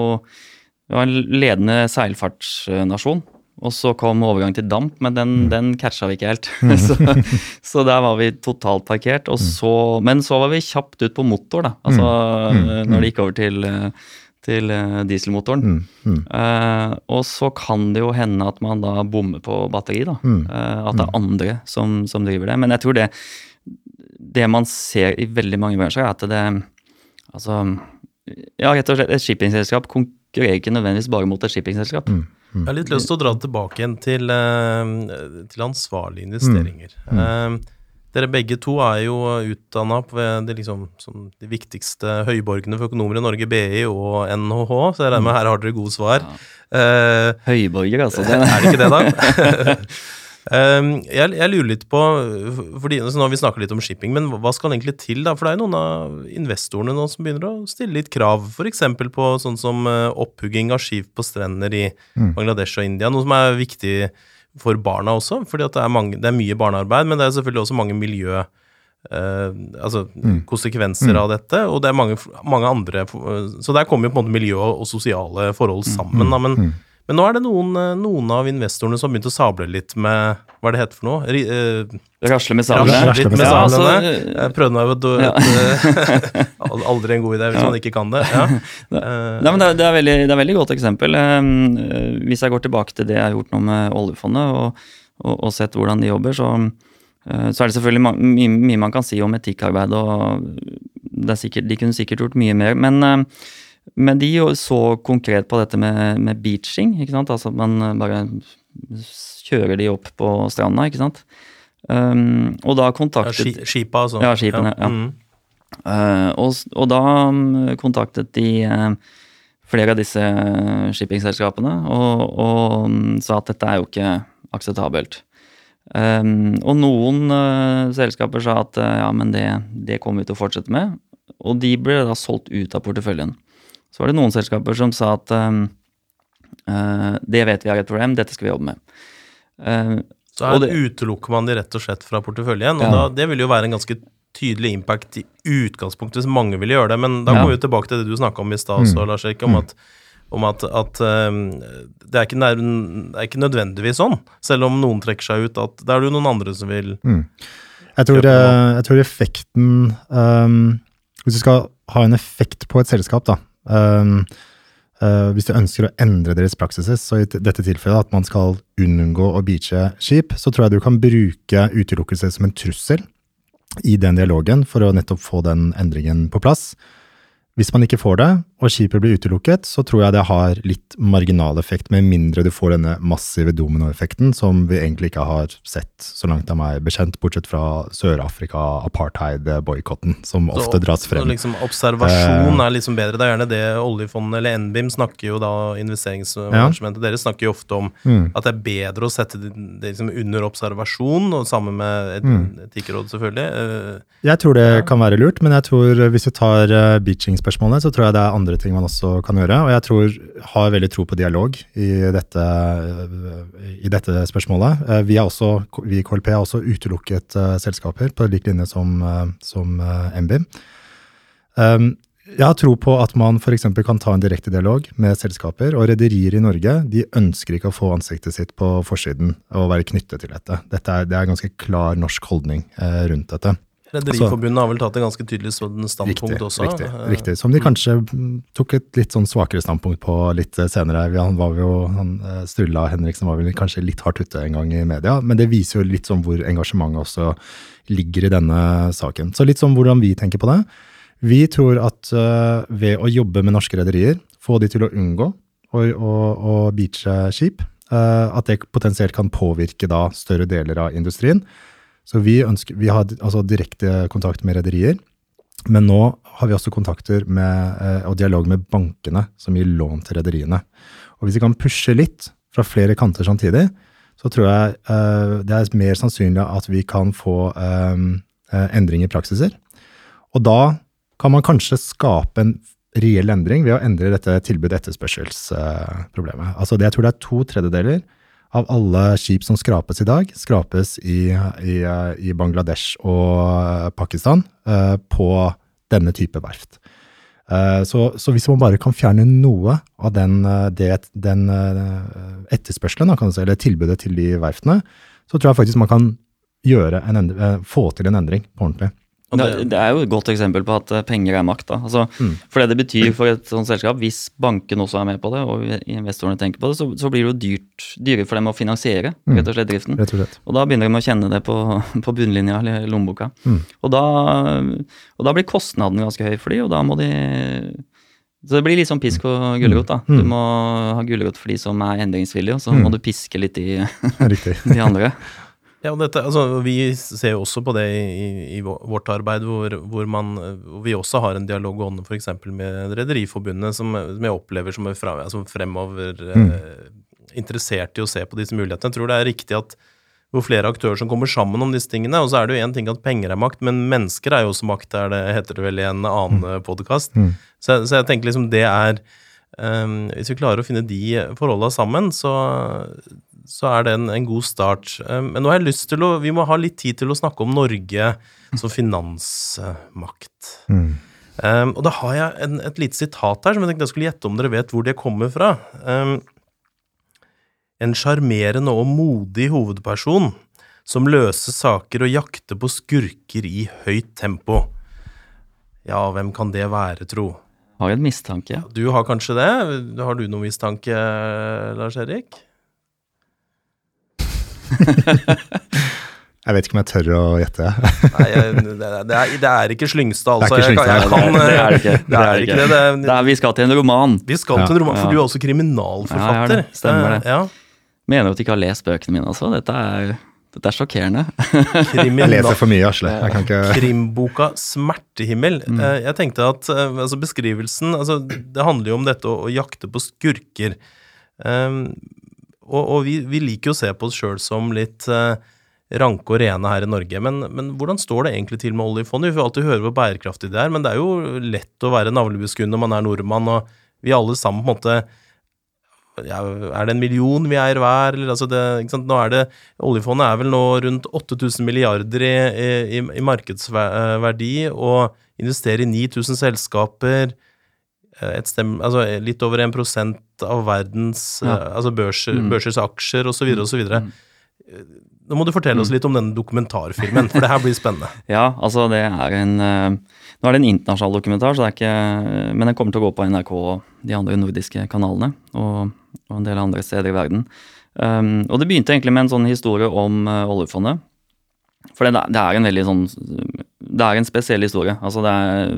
de var en ledende seilfartsnasjon. Og så kom overgang til damp, men den, den catcha vi ikke helt. (laughs) (laughs) så, så der var vi totalt parkert. Og så, men så var vi kjapt ut på motor, da. Altså Mm. når det gikk over til, eh, til eh, dieselmotoren. Mm, mm, Eh, og så kan det jo hende at man da bommer på batteri, da. Mm. Eh, at det er andre som, som driver det. Men jeg tror det det man ser i veldig mange bransjer, er at det Altså Ja, rett og slett, et shippingselskap konkurrerer ikke nødvendigvis bare mot et shippingselskap. mm, mm. Jeg har litt lyst til å dra det tilbake igjen til, eh, til ansvarlige investeringer. Eh, dere begge to er jo utdanna ved de, liksom, som de viktigste høyborgene for økonomer i Norge, BI og NHH, så jeg regner med her har dere gode svar. Eh, Høyborger, altså. Det, (laughs) er det ikke det, da? Um, (laughs) jeg, jeg lurer litt på fordi, så Nå har vi snakka litt om shipping, men hva skal egentlig til? da? For det er noen av investorene nå som begynner å stille litt krav, f.eks. på sånn som uh, opphugging av skip på strender i Mm. Bangladesh og India. Noe som er viktig for barna også, fordi det er, mange, det er mye barnearbeid, men det er selvfølgelig også mange miljø... uh, altså Mm. konsekvenser Mm. av dette, og det er mange, mange andre uh, Så der kommer jo på en måte miljø og sosiale forhold sammen. da, men mm. Men nå er det noen, eh, noen av investorene som har begynt å sable litt med Hva er det heter for noe? Ri, eh, Rasle med sablene. rasle med Ja, altså. Jeg prøvde meg på et, et, (laughs) Aldri en god idé hvis Ja. man ikke kan det. Ja. (laughs) Eh, Nei, men det, er, det, er veldig, det er veldig godt eksempel. Eh, hvis jeg går tilbake til det jeg har gjort nå med oljefondet, og, og, og sett hvordan de jobber, så, eh, så er det selvfølgelig mye, mye man kan si om etikkarbeid, og det er sikkert, de kunne sikkert gjort mye mer. Men, eh, men de så konkret på dette med, med beaching, ikke sant? altså at man eh, bare kjører de opp på stranda, ikke sant. Um, og da ja, kontaktet ski- Skipa, altså. Ja, skipene, ja. Mm. Uh, og, og da mm, kontaktet de uh, flere av disse shippingselskapene og, og um, sa at dette er jo ikke akseptabelt. Um, og noen uh, selskaper sa at ja, men det, det kommer vi til å fortsette med. Og de ble da solgt ut av porteføljen. Så var det noen selskaper som sa at eh, det vet vi er et problem, dette skal vi jobbe med. Uh, Så her det- utelukker man de rett og slett fra porteføljen, og Ja. da, det vil jo være en ganske tydelig impact i utgangspunktet hvis mange ville gjøre det, men da Ja. kommer vi jo tilbake til det du snakka om i stad også, Lars Erik, om at, om at, at um, det, er ikke nær, det er ikke nødvendigvis sånn, selv om noen trekker seg ut, at da er det jo noen andre som vil Jeg tror, jeg tror effekten um, Hvis du skal ha en effekt på et selskap, da ehm, Hvis du ønsker å endre deres praksiser, så i dette tilfellet at man skal unngå å beache skip, så tror jeg du kan bruke utelukkelse som en trussel i den dialogen for å nettopp få den endringen på plass. Hvis man ikke får det, og skipet blir utelukket, så tror jeg det har litt marginal effekt, med mindre du får denne massive dominoeffekten som vi egentlig ikke har sett så langt av meg bekjent, bortsett fra Sør-Afrika, apartheid-boikotten, som ofte dras frem. så. Liksom observasjon er liksom bedre. Det er gjerne det oljefondet eller NBIM snakker jo da, investeringsmanagementet deres snakker jo ofte om Mm. at det er bedre å sette det, det liksom under observasjon, og sammen med et Mm. etikkråd, selvfølgelig. Eh, Jeg tror det kan være lurt, men jeg tror eh, hvis du tar uh, beaching-spørsmålet, så tror jeg det er andre ting man også kan gjøre. Og jeg tror, har veldig tro på dialog i dette, eh, i dette spørsmålet. Eh, vi, også, vi i KLP har også utelukket eh, selskaper på lik linje som, uh, som eh, NBIM. Um, jeg har tro på at man f.eks. kan ta en direkte dialog med selskaper. Og rederier i Norge de ønsker ikke å få ansiktet sitt på forsiden og være knyttet til dette. dette er, det er en ganske klar norsk holdning eh, rundt dette. Rederiforbundet har vel tatt et ganske tydelig sånn standpunkt Riktig, også. riktig, Eh, riktig. Som de kanskje mm, tok et litt sånn svakere standpunkt på litt senere. Han var jo, han, eh, Sturla Henriksen var vel kanskje litt hardt ute en gang i media, men det viser jo litt sånn hvor engasjementet også ligger i denne saken. Så litt sånn hvordan vi tenker på det. Vi tror at eh, ved å jobbe med norske rederier, få de til å unngå å, beache skip, at det potensielt kan påvirke da større deler av industrien. Så vi, ønsker, vi har altså direkte kontakt med rederier. Men nå har vi også kontakter med, eh, og dialog med bankene som gir lån til rederiene. Og hvis vi kan pushe litt fra flere kanter samtidig, så tror jeg eh, det er mer sannsynlig at vi kan få eh, endring i praksiser. Og da kan man kanskje skape en reell endring ved å endre dette tilbud-etterspørselsproblemet. altså det, jeg tror det er to tredjedeler av alle skip som skrapes i dag, skrapes i, i, i Bangladesh og Pakistan eh, på denne type verft. Eh, Så, så hvis man bare kan fjerne noe av den, eh, det, den eh, etterspørselen, si, eller tilbudet til de verftene, så tror jeg faktisk man kan en eh, få til en endring på ordentlig. Det, det- er jo et godt eksempel på at eh, penger er makt. da. Altså, Mm. For det det betyr for et sånt selskap, hvis banken også er med på det, og investorene tenker på det, så, så blir det jo dyrt, dyrere for dem å finansiere Mm. rett og slett driften. Rett og slett. Og da begynner de å kjenne det på, på bunnlinja eller lommeboka. Mm. Og, da, og da blir kostnaden ganske høy for de, og da må de Så det blir litt sånn pisk og gulrot. da. Mm. Du må ha gulrot for de som er endringsvillige, og så Mm. må du piske litt i (laughs) (laughs) de andre. Ja, og dette, altså, Vi ser jo også på det i, i vårt arbeid, hvor, hvor, man, hvor vi også har en dialog gående f.eks. med Rederiforbundet, som, som jeg opplever som, er fra, altså fremover eh, interessert i å se på disse mulighetene. Jeg tror det er riktig at hvor flere aktører som kommer sammen om disse tingene. Og så er det jo én ting at penger er makt, men mennesker er jo også makt, er det, heter det vel i en annen podkast. Mm. Så, så jeg tenker liksom det er um, Hvis vi klarer å finne de forholda sammen, så, så er det en, en god start. Um, men nå har jeg lyst til å Vi må ha litt tid til å snakke om Norge som finansmakt. Mm. Um, og da har jeg en, et lite sitat her som jeg tenkte jeg skulle gjette om dere vet hvor det kommer fra. Um, En sjarmerende og modig hovedperson som løser saker og jakter på skurker i høyt tempo. Ja, hvem kan det være, tro? Har en mistanke. Du har kanskje det? Har du noen mistanke, Lars Erik? (laughs) Jeg vet ikke om jeg tør å gjette. Nei, jeg, det, er, det, er, ikke Slyngstad, altså. Det er ikke Jeg, kan, det er det ikke. Det er ikke det. det, er, vi skal til en roman. Vi skal til en roman, For du er også kriminalforfatter. Ja, Stemmer det. Ja. Mener du at du ikke har lest bøkene mine, altså? Dette er, dette er sjokkerende. jeg leser for mye, Asle. Ikke... Krimboka 'Smertehimmel'. Mm. Eh, jeg tenkte at eh, altså beskrivelsen altså, Det handler jo om dette å, å jakte på skurker. Um, og, og vi, vi, liker jo å se på oss sjøl som litt eh, ranke og rene her i Norge. Men, men, hvordan står det egentlig til med oljefondet? Vi får alltid høre hvor bærekraftig det er, men det er jo lett å være navlebeskuende når man er nordmann, og vi alle sammen på en måte ja, Er det en million vi eier hver? Eller, altså det, nå er det, oljefondet er vel nå rundt 8000 milliarder i, i, i markedsverdi og investerer i 9000 selskaper. Et stem, altså litt over 1% av verdens ja. altså børser, mm. børsers aksjer osv. osv. Nå må du fortelle oss mm. litt om denne dokumentarfilmen, for det her blir spennende. (laughs) ja, altså det er en uh, Nå er det en internasjonal dokumentar, så det er ikke, men den kommer til å gå på NRK og de andre nordiske kanalene og, og en del andre steder i verden. Um, og det begynte egentlig med en sånn historie om uh, oljefondet. For det, det, er en veldig sånn Det er en spesiell historie. Altså det er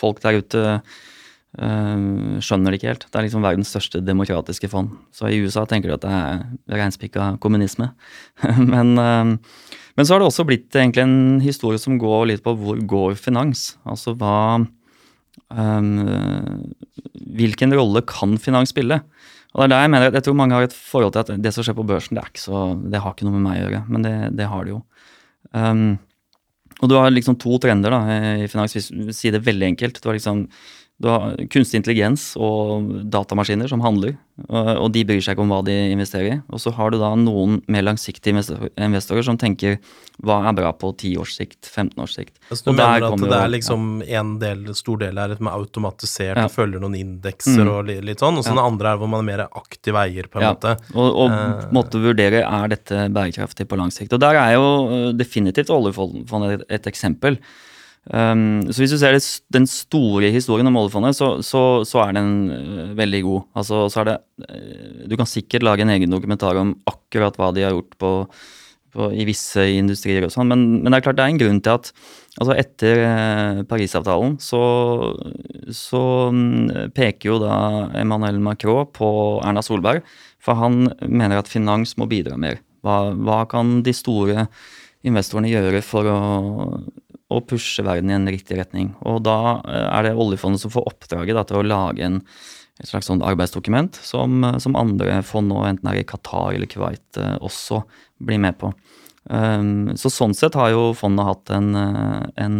folk der ute Uh, skjønner det ikke helt. Det er liksom verdens største demokratiske fond. Så i USA tenker de at det er reinspikka kommunisme. (laughs) men, uh, men, så har det også blitt egentlig en historie som går litt på hvor går finans? Altså hva um, Hvilken rolle kan finans spille? Og det er der Jeg mener, jeg tror mange har et forhold til at det som skjer på børsen, det, er ikke så, det har ikke noe med meg å gjøre. Men det, det har det jo. Um, og du har liksom to trender da, i finans, hvis du sier det veldig enkelt. Du har liksom du har kunstig intelligens og datamaskiner som handler, og de bryr seg ikke om hva de investerer i. Og så har du da noen mer langsiktige investorer som tenker hva er bra på 10 års sikt, 15 års sikt. Altså, du mener at det er liksom ja. en del, stor del er automatisert ja. og følger noen indekser mm. og litt sånn, og så ja. den andre er hvor man er mer aktiv eier, på en ja. måte. Og, og uh, måtte vurdere er dette bærekraftig på lang sikt. Og der er jo eh, definitivt oljefondet et, et eksempel. Um, så hvis du ser det, den store historien om oljefondet, så, så, så er den uh, veldig god. Altså, så er det, uh, du kan sikkert lage en egen dokumentar om akkurat hva de har gjort på, på, i visse industrier og sånn, men, men, det er klart det er en grunn til at altså etter uh, Parisavtalen så, så um, peker jo da Emmanuel Macron på Erna Solberg, for han mener at finans må bidra mer. Hva, hva kan de store investorene gjøre for å og pushe verden i en riktig retning. Og da eh, er det oljefondet som får oppdraget da, til å lage en, et slags sånn arbeidsdokument som, eh, som, andre fond nå, enten er i Qatar eller Kuwait, eh, også blir med på. Um, så sånn sett har jo fondet hatt en, en,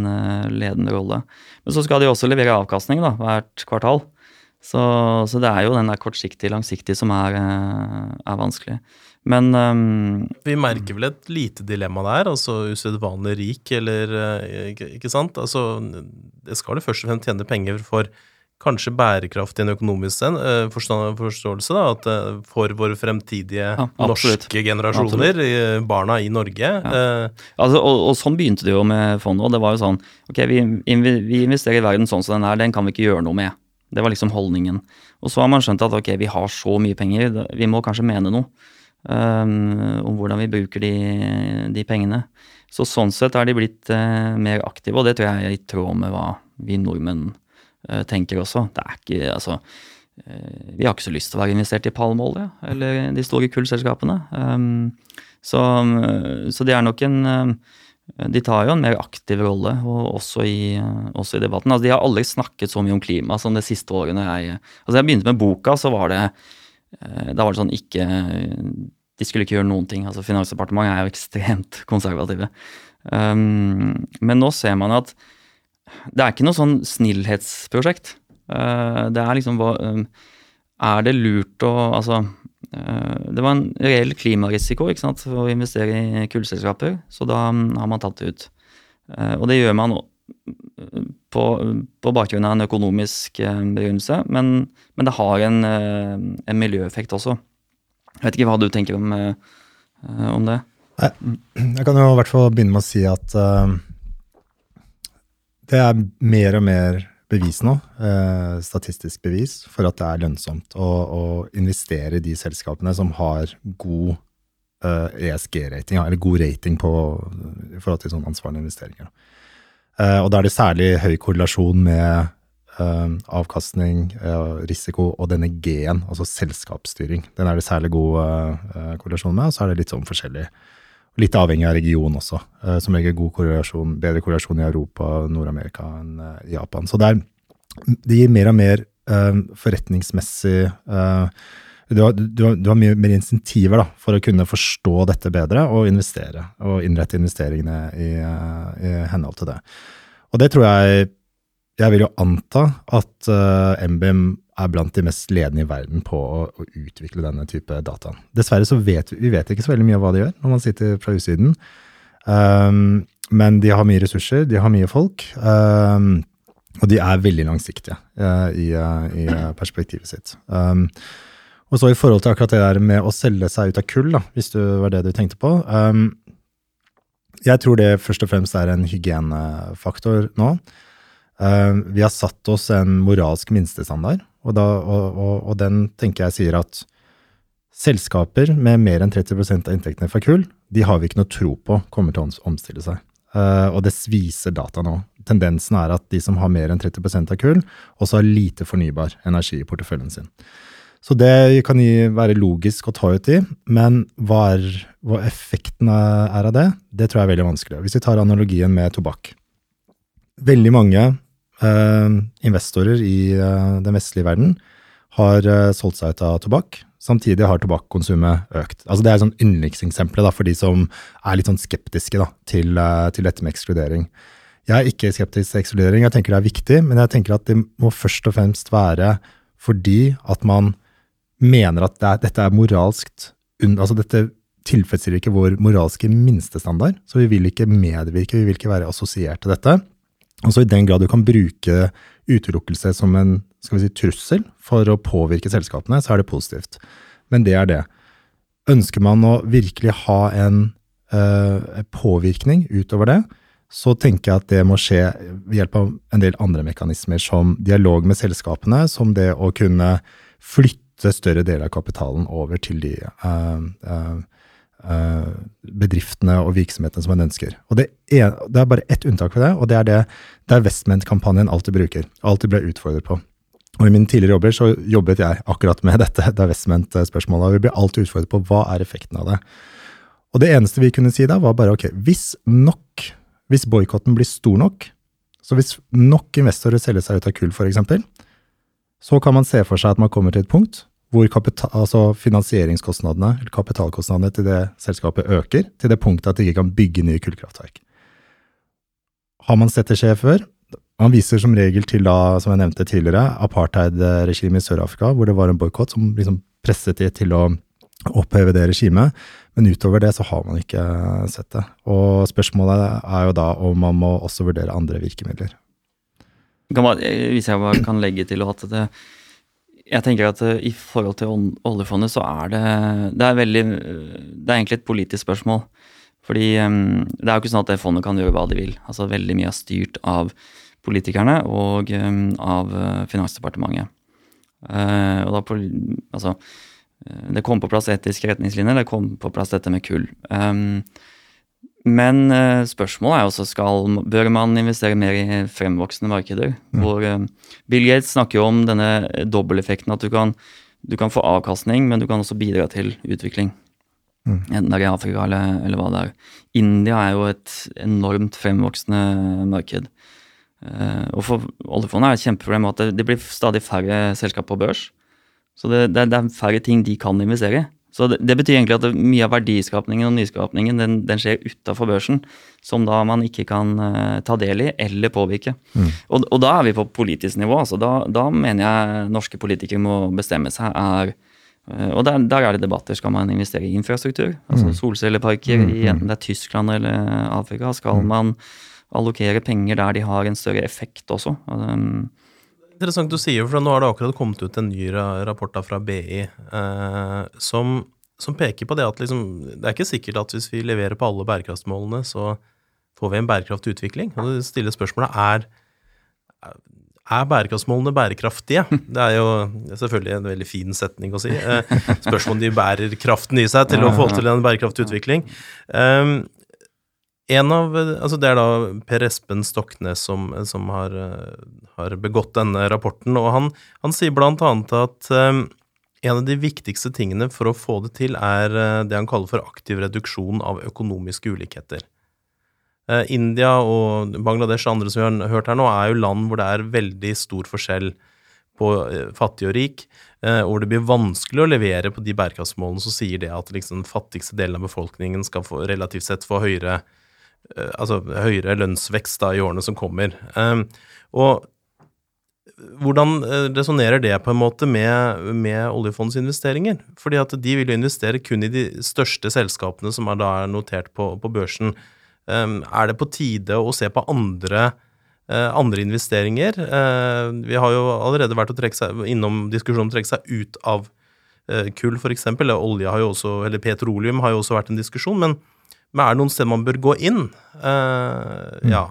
ledende rolle. Men så skal de også levere avkastning da, hvert kvartal. Så, så det er jo den der kortsiktig, langsiktig som er, er vanskelig. Men um, Vi merker vel et lite dilemma der, altså usedvanlig rik, eller eh, ikke, sant? Altså, det skal du først og fremst tjene penger for kanskje bærekraft i en økonomisk eh, forståelse, da, at eh, for våre fremtidige ja, norske generasjoner, absolutt. barna i Norge. Ja. Eh. Altså, og, og, sånn begynte det jo med fondet, og det var jo sånn Ok, vi, vi investerer i verden sånn som den er, den kan vi ikke gjøre noe med. Det var liksom holdningen. Og så har man skjønt at ok, vi har så mye penger, vi må kanskje mene noe um, om hvordan vi bruker de, de, pengene. Så sånn sett er de blitt uh, mer aktive, og det tror jeg er i tråd med hva vi nordmenn uh, tenker også. Det er ikke, altså uh, Vi har ikke så lyst til å være investert i palmeolje eller de store kullselskapene. Um, så, så de er nok en de tar jo en mer aktiv rolle, og også i, også i debatten. Altså, de har aldri snakket så mye om klima som de siste årene. Jeg, altså, jeg begynte med boka, så var det da var det sånn ikke De skulle ikke gjøre noen ting. altså Finansdepartementet er jo ekstremt (laughs) konservative. Um, men nå ser man at det er ikke noe sånn snillhetsprosjekt. Uh, det er liksom hva um, Er det lurt å Altså uh, Det var en reell klimarisiko ikke sant, å investere i kullselskaper, så da um, har man tatt det ut. Uh, og det gjør man på, på bakgrunn av en økonomisk eh, begrunnelse, men, men det har en, eh, en, miljøeffekt også. Jeg vet ikke hva du tenker om, om det? Jeg kan jo i hvert fall begynne med å si at uh, det er mer og mer bevis nå, uh, statistisk bevis, for at det er lønnsomt å, å investere i de selskapene som har god uh, ESG-rating, eller god rating på, i forhold til sånne ansvarlige investeringer. og da er det særlig høy korrelasjon med avkastning, risiko og denne G-en, altså selskapsstyring. Den er det særlig god korrelasjon med, og så er det litt sånn forskjellig Litt avhengig av region også. Som regel god korrelasjon, bedre korrelasjon i Europa Nord-Amerika enn Japan. Så det, er, det, gir mer og mer forretningsmessig du har, du, har, du har, mye mer insentiver da, for å kunne forstå dette bedre og investere. Og innrette investeringene i, i henhold til det. Og det tror jeg Jeg vil jo anta at MBM er blant de mest ledende i verden på å, å utvikle denne type data. Dessverre så vet vi vet ikke så veldig mye av hva de gjør når man sitter fra utsiden. Um, men de har mye ressurser, de har mye folk, um, og de er veldig langsiktige uh, i, uh, i, perspektivet sitt. Um, og så i forhold til akkurat det der med å selge seg ut av kull, da, hvis det var det du tenkte på. jeg tror det først og fremst er en hygienefaktor nå. Vi har satt oss en moralsk minstestandard og, da, og, og, og, den tenker jeg sier at selskaper med mer enn 30% av inntektene fra kull, de har vi ikke noe tro på kommer til å omstille seg. Uh, og det viser data nå. Tendensen er at de som har mer enn 30 av kull, også har lite fornybar energi i porteføljen sin. Så det kan være logisk å ta ut i, men hva, er, hva effekten er av det, det tror jeg er veldig vanskelig. Hvis vi tar analogien med tobakk. Veldig mange investorer i uh, den vestlige verden har uh, solgt seg ut av tobakk. Samtidig har tobakkonsumet økt. Altså Det er sånn yndlingseksempelet for de som er litt sånn skeptiske da, til, til, dette med ekskludering. Jeg er ikke skeptisk til ekskludering, jeg tenker det er viktig, men jeg tenker at det må først og fremst være fordi at man mener at det er, dette er moralskt Altså dette tilfredsstiller ikke vår moralske minstestandard, så vi vil ikke medvirke, vi vil ikke være assosiert til dette. Altså I den grad du kan bruke utelukkelse som en si, trussel for å påvirke selskapene, så er det positivt. Men det er det. Ønsker man å virkelig ha en uh, påvirkning utover det, så tenker jeg at det må skje ved hjelp av en del andre mekanismer, som dialog med selskapene, som det å kunne flytte større deler av kapitalen over til de uh, uh, bedriftene og virksomhetene som man ønsker. Og det er, det er bare ett unntak for det, og det er det der Vestment-kampanjen alltid bruker. Alltid ble utfordret på. Og I mine tidligere jobber så jobbet jeg akkurat med (laughs) dette det Vestment-spørsmålet. og Vi ble alltid utfordret på hva er effekten av det. Og det eneste vi kunne si da, var bare ok, hvis nok, hvis boikotten blir stor nok, så hvis nok investorer selger seg ut av kull f.eks., så kan man se for seg at man kommer til et punkt hvor kapital, altså finansieringskostnadene eller kapitalkostnadene til det selskapet øker, til det punktet at de ikke kan bygge nye kullkraftverk. Har man sett det skje før? Man viser som regel til da, som jeg nevnte tidligere, apartheid-regimet i Sør-Afrika, hvor det var en boikott som liksom presset de til å oppheve det regimet. Men utover det så har man ikke sett det. Og spørsmålet er jo da om man må også vurdere andre virkemidler. Hvis jeg bare kan legge til at det jeg tenker at uh, i forhold til oljefondet så er det Det er veldig Det er egentlig et politisk spørsmål. Fordi um, det er jo ikke sånn at det fondet kan gjøre hva de vil. Altså Veldig mye er styrt av politikerne og um, av uh, Finansdepartementet. Uh, og da på, altså, Det kom på plass etiske retningslinjer, det kom på plass dette med kull. Um, men uh, spørsmålet er også skal, bør man investere mer i fremvoksende markeder. Mm. Hvor uh, Bill Gates snakker jo om denne dobbelteffekten at du kan, du kan, få avkastning, men du kan også bidra til utvikling. Mm. Enten det er i Afrika eller, eller, hva det er. India er jo et enormt fremvoksende marked. Og for oljefondet er det et kjempeproblem at det, det, blir stadig færre selskap på børs. Så det, det, det er færre ting de kan investere i. Så det, det, betyr egentlig at mye av verdiskapningen og nyskapningen den, den skjer utafor børsen, som da man ikke kan uh, ta del i eller påvirke. Mm. Og, og, da er vi på politisk nivå. altså Da, da mener jeg norske politikere må bestemme seg. er uh, og der, der, er det debatter. Skal man investere i infrastruktur? altså mm. Solcelleparker mm. i enten det er Tyskland eller Afrika? Skal mm. man allokere penger der de har en større effekt også? Um, interessant du sier, for nå har det akkurat kommet ut en ny rapport fra BI eh, som som peker på det at liksom, det er ikke sikkert at hvis vi leverer på alle bærekraftsmålene, så får vi en bærekraftig utvikling. Og det stiller spørsmålet er er bærekraftsmålene bærekraftige? Det er jo selvfølgelig en veldig fin setning å si. Eh, spørsmålet om de bærer kraften i seg til å få til en bærekraftig utvikling. Um, en av, altså Det er da Per Espen Stoknes som, som har, har, begått denne rapporten. og Han, han sier annet at um, en av de viktigste tingene for å få det til, er eh, det han kaller for aktiv reduksjon av økonomiske ulikheter. Uh, India og Bangladesh og andre som vi har hørt her nå, er jo land hvor det er veldig stor forskjell på eh, fattig og rik, hvor det blir vanskelig å levere på de bærekraftsmålene som sier det at liksom den fattigste delen av befolkningen skal få, relativt sett få høyere, altså høyere lønnsvekst da, i årene som kommer. Og hvordan eh, resonnerer det på en måte med, med oljefondsinvesteringer? Fordi at de vil jo investere kun i de største selskapene som er da er notert på, på børsen. Um, er det på tide å se på andre, uh, andre investeringer? Uh, vi har jo allerede vært å trekke seg, innom diskusjonen om å trekke seg ut av kull, f.eks. Olje har jo også, eller petroleum har jo også vært en diskusjon. Men, men er det noen steder man bør gå inn? Mm. Ja.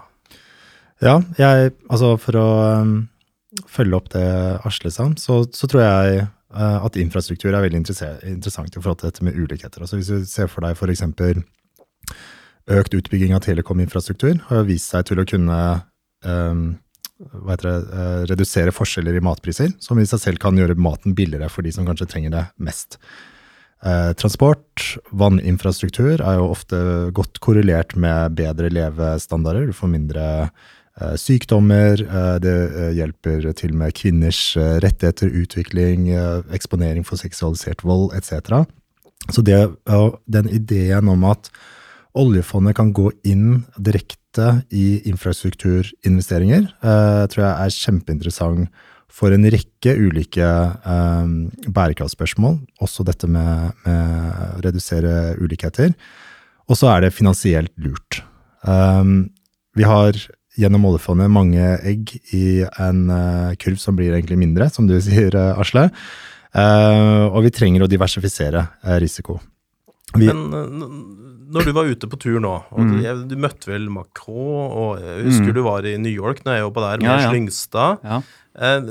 Ja, jeg Altså, for å um følge opp det Asle sa, så, så, tror jeg uh, at infrastruktur er veldig interessant i forhold til dette med ulikheter. Altså Hvis du ser for deg f.eks. økt utbygging av telekominfrastruktur, har vist seg til å kunne um, det, uh, redusere forskjeller i matpriser, som i seg selv kan gjøre maten billigere for de som kanskje trenger det mest. Uh, transport, vanninfrastruktur er jo ofte godt korrelert med bedre levestandarder. Du får mindre Eh, sykdommer, eh, det eh, hjelper til med kvinners rettigheter, utvikling, eksponering for seksualisert vold etc. Så det, den ideen om at oljefondet kan gå inn direkte i infrastrukturinvesteringer, tror jeg er kjempeinteressant for en rekke ulike bærekraftsspørsmål. Også dette med, med redusere ulikheter. Og så er det finansielt lurt. vi har gjennom oljefondet mange egg i en uh, kurv som blir egentlig mindre, som du (laughs) sier, uh, Asle. Uh, og vi trenger å diversifisere risiko. Vi, Men når du var ute på tur nå, og mm. du, du, møtte vel Macron, og jeg husker mm. du var i New York når jeg jobba der, med ja, ja. Slyngstad. Ja. Eh,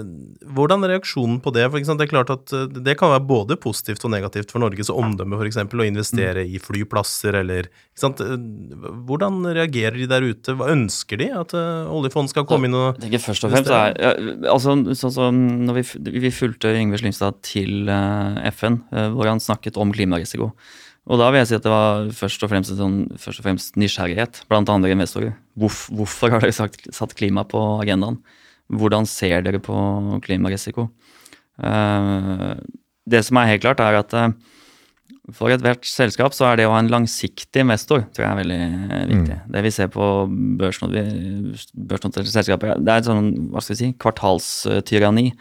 hvordan er reaksjonen på det? For det er klart at eh, det kan være både positivt og negativt for Norges omdømme for eksempel, å investere mm. i flyplasser eller eh, Hvordan reagerer de der ute? Hva ønsker de? At oljefondet skal komme inn og tenker først og fremst er, ja, altså, så, så, når vi, vi fulgte Yngve Slyngstad til FN, hvor han snakket om klimarisiko. Og da vil jeg si at det var først og fremst, sånn, først og fremst nysgjerrighet blant andre investorer. Hvorfor, hvorfor har dere sagt, satt klima på agendaen? Hvordan ser dere på klimarisiko? Uh, det som er helt klart, er at uh, for ethvert selskap så er det å ha en langsiktig investor tror jeg er veldig eh, viktig. Mm. Det vi ser på børsnoterte selskaper, det er et sånn hva skal vi si, kvartalstyranni.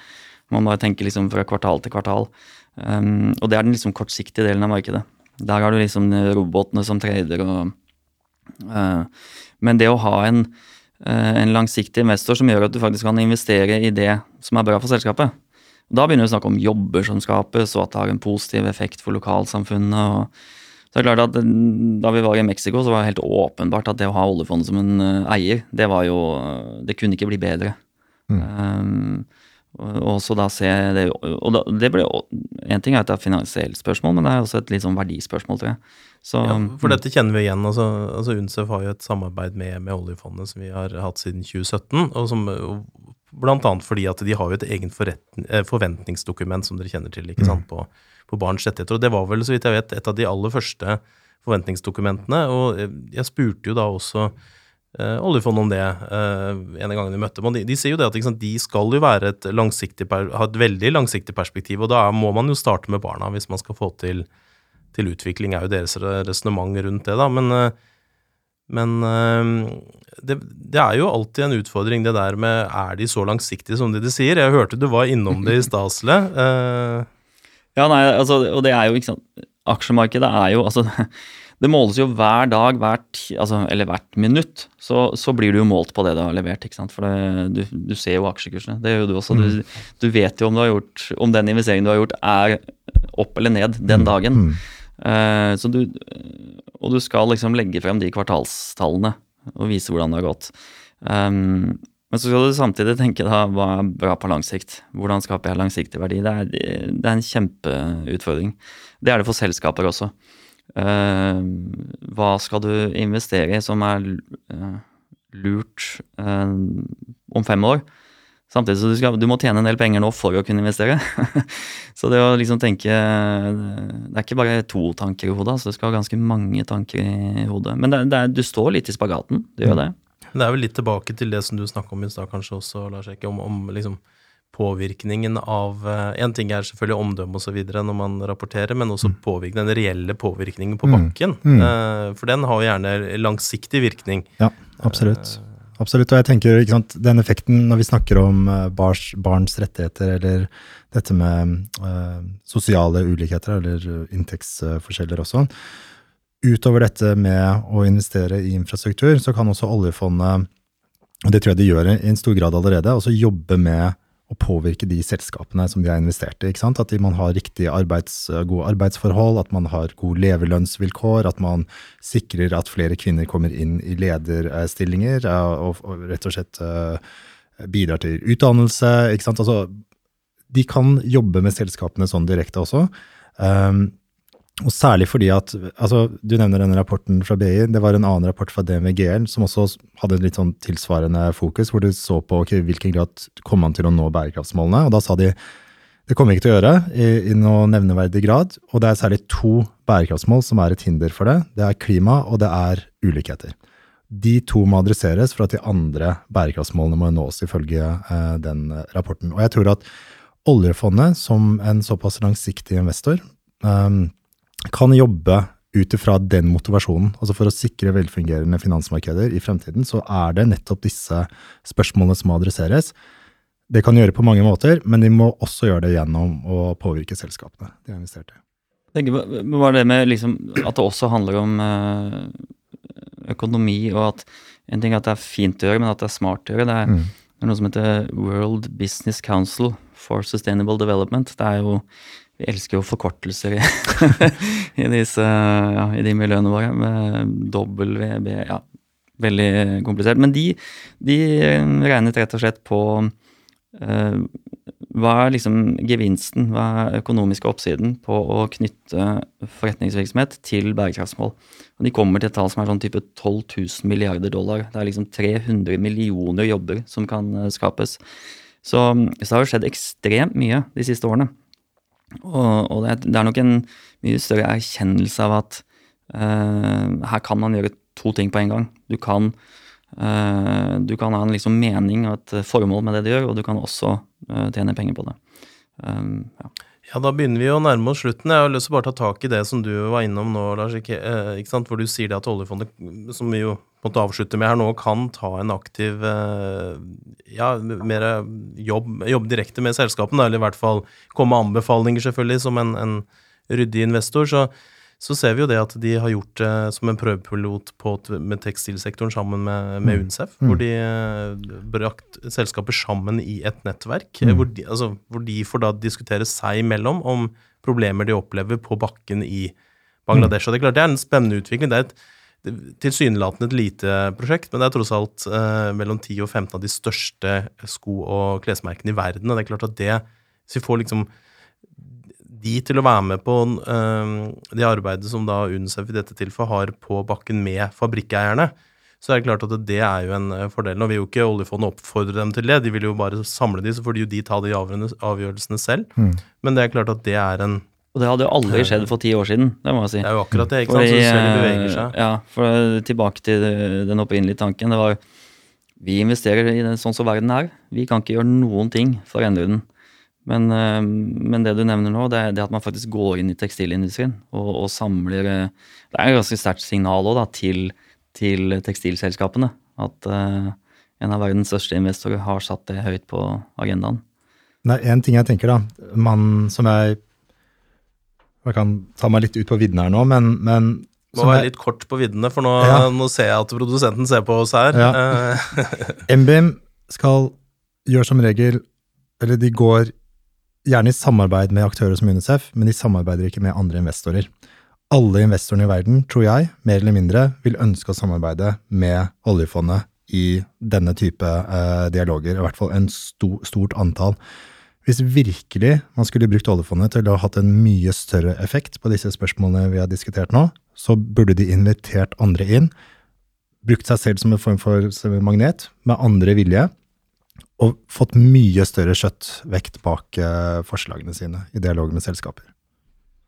Man bare tenker liksom fra kvartal til kvartal. Um, og det er den liksom kortsiktige delen av markedet. Der har du liksom robotene som trader og uh, Men det å ha en uh, en langsiktig investor som gjør at du faktisk kan investere i det som er bra for selskapet. Da begynner vi å snakke om jobber som skapes, og at det har en positiv effekt for lokalsamfunnet. og så er klart at Da vi var i Mexico, så var det helt åpenbart at det å ha oljefondet som en eh, eier, det var jo Det kunne ikke bli bedre. Mm. Um, og så da se det, og det ble, En ting er at det er finansielt spørsmål, men det er også et litt sånn verdispørsmål, tror jeg. Så, ja, for dette kjenner vi igjen. altså, altså UNCEF har jo et samarbeid med, med, oljefondet som vi har hatt siden 2017. og som Blant annet fordi at de har jo et eget eh, forventningsdokument som dere kjenner til ikke sant, mm. på, på barns rettigheter. og Det var vel, så vidt jeg vet, et av de aller første forventningsdokumentene. og Jeg spurte jo da også eh, oljefondet om det eh, en gang de møtte dem. og De, de sier jo det at sant, de skal jo være et ha et veldig langsiktig perspektiv, og da må man jo starte med barna hvis man skal få til til utvikling, er jo deres resonnement rundt det, da. Men, eh, men det, det, er jo alltid en utfordring, det der med er de så langsiktige som de, de sier? Jeg hørte du var innom det i (laughs) Stasle. Uh. Ja, nei, altså, og det er jo ikke sant Aksjemarkedet er jo altså det måles jo hver dag, hvert, altså, eller hvert minutt. Så, så, blir du jo målt på det du har levert. ikke sant? For det, du, du, ser jo aksjekursene. Det gjør jo du også. Du, mm. du vet jo om, du har gjort, om den investeringen du har gjort, er opp eller ned den mm. dagen. Mm. Uh, så du, og du skal liksom legge frem de kvartalstallene og vise hvordan det har gått. Um, men så skal du samtidig tenke da, hva er bra på lang sikt? Hvordan skaper jeg langsiktig verdi? Det er, det er en kjempeutfordring. Det er det for selskaper også. Uh, hva skal du investere i som er uh, lurt uh, om fem år? Samtidig så du, skal, du må tjene en del penger nå for å kunne investere. (laughs) så det å liksom tenke Det er ikke bare to tanker i hodet, altså det skal ha ganske mange tanker i hodet. Men det, det er, du står litt i spagaten, du gjør det. Det er vel litt tilbake til det som du snakka om i stad, kanskje også, Lars Ekke, om, om liksom påvirkningen av En ting er selvfølgelig omdømme osv. når man rapporterer, men også mm. påvirke, den reelle påvirkningen på mm. bakken. Mm. Mm. For den har jo gjerne langsiktig virkning. Ja, absolutt. Uh, Absolutt. Og jeg tenker sant, den effekten når vi snakker om bars, barns rettigheter, eller dette med uh, sosiale ulikheter, eller inntektsforskjeller også Utover dette med å investere i infrastruktur, så kan også oljefondet, og det tror jeg de gjør i en stor grad allerede, også jobbe med å påvirke de selskapene som de har investert i. ikke sant? At man har riktige arbeids, gode arbeidsforhold, at man har gode levelønnsvilkår, at man sikrer at flere kvinner kommer inn i lederstillinger og, og rett og slett uh, bidrar til utdannelse. ikke? Altså, de kan jobbe med selskapene sånn direkte også. Um, og særlig fordi at altså, Du nevner denne rapporten fra BI. Det var en annen rapport fra DNVGL som også hadde litt sånn tilsvarende fokus, hvor du så på okay, hvilken grad kom man til å nå bærekraftsmålene. og Da sa de det kommer vi ikke til å gjøre i, i noe nevneverdig grad. Og det er særlig to bærekraftsmål som er et hinder for det. Det er klima, og det er ulikheter. De to må adresseres for at de andre bærekraftsmålene må nås, ifølge eh, den rapporten. Og jeg tror at oljefondet, som en såpass langsiktig investor, um, kan jobbe ut ifra den motivasjonen, altså for å sikre velfungerende finansmarkeder i fremtiden, så er det nettopp disse spørsmålene som må adresseres. Det kan gjøre på mange måter, men de må også gjøre det gjennom å påvirke selskapene de har investert i. Var det med liksom at det også handler om eh, økonomi, og at en ting er at det er fint å gjøre, men at det er smart å gjøre. Det er, mm. det er noe som heter World Business Council for Sustainable Development. Det er jo vi elsker jo forkortelser i, (laughs) i, disse, ja, i de miljøene våre. Med WB Ja, veldig komplisert. Men de, de regnet rett og slett på uh, hva er liksom gevinsten, hva er økonomiske oppsiden på å knytte forretningsvirksomhet til bærekraftsmål? Og De kommer til et tall som er sånn type 12 000 milliarder dollar. Det er liksom 300 millioner jobber som kan eh, skapes. Så, så det har jo skjedd ekstremt mye de siste årene. Og, og det, det, er, nok en mye større erkjennelse av at uh, her kan man gjøre to ting på en gang. Du kan, uh, du kan ha en liksom mening og et formål med det du gjør, og du kan også uh, tjene penger på det. Um, ja. Ja, Da begynner vi å nærme oss slutten. Jeg har lyst til å bare ta tak i det som du var innom nå, Lars, ikke, ikke sant? hvor du sier det at oljefondet, som vi jo måtte avslutte med her nå, kan ta en aktiv eh, ja, mer jobb, jobb direkte med selskapene, eller i hvert fall komme med anbefalinger, selvfølgelig, som en, en ryddig investor. så så ser vi jo det at de har gjort det som en prøvepilot på, med tekstilsektoren sammen med, med mm. UNICEF. Mm. Hvor de eh, brakt selskaper sammen i et nettverk. Mm. Hvor, de, altså, hvor, de, får da diskutere seg imellom om problemer de opplever på bakken i Bangladesh. Mm. Og Det er klart det er en spennende utvikling. Det er et tilsynelatende et lite prosjekt, men det er tross alt eh, mellom 10 og 15 av de største sko- og klesmerkene i verden. Og det er klart at det, hvis vi får liksom de til å være med på uh, det arbeidet som da UNICEF i dette tilfellet har på bakken med fabrikkeierne, så er det klart at det er jo en eh, fordel. Nå vil jo ikke oljefondet oppfordre dem til det, de vil jo bare samle de, så får de jo de ta de avgjørelsene selv. Mm. Men det er klart at det er en og det hadde jo aldri skjedd for ti år siden, det må jeg si. Det er jo akkurat det, ikke sant. Fordi, så selv beveger seg. Ja, for tilbake til den opprinnelige tanken. Det var vi investerer i det sånn som verden er. Vi kan ikke gjøre noen ting for å endre den. Men, eh, men, det du nevner nå, det er, det at man faktisk går inn i tekstilindustrien og, og samler eh, Det er et ganske sterkt signal også, da, til, til tekstilselskapene. At uh, en av verdens største investorer har satt det høyt på agendaen. Det er én ting jeg tenker, da. Man som jeg Jeg kan ta meg litt ut på vidden her nå, men, men må være litt kort på viddene, for nå, ja. nå, ser jeg at produsenten ser på oss her. Ja. (laughs) MBIM skal gjøre som regel Eller de går gjerne i samarbeid med aktører som UNICEF, men de samarbeider ikke med andre investorer. alle investorene i verden, tror jeg, mer eller mindre vil ønske å samarbeide med oljefondet i denne type eh, dialoger, i hvert fall en sto, stort antall. Hvis virkelig man skulle brukt oljefondet til å ha hatt en mye større effekt på disse spørsmålene vi har diskutert nå, så burde de invitert andre inn, brukt seg selv som en form for magnet, med andre vilje, og fått mye større kjøttvekt bak eh, forslagene sine i dialog med selskaper.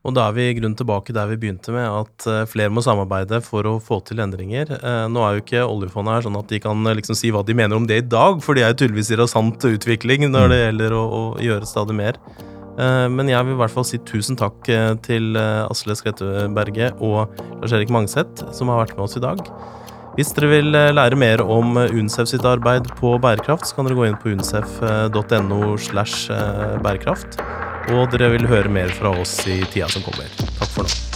Og da er vi i grunn tilbake der vi begynte med, at eh, flere må samarbeide for å få til endringer. Eh, nå er jo ikke oljefondet her sånn at de kan liksom si hva de mener om det i dag, for de er jo tydeligvis i rasant utvikling når det mm. gjelder å, å, gjøre stadig mer. Men jeg vil i hvert fall si tusen takk til Asle Skretteberget og Lars-Erik Mangseth, som har vært med oss i dag. Hvis dere vil lære mer om UNCEF sitt arbeid på bærekraft, så kan dere gå inn på uncef.no slash bærekraft og dere vil høre mer fra oss i tida som kommer. Takk for nå.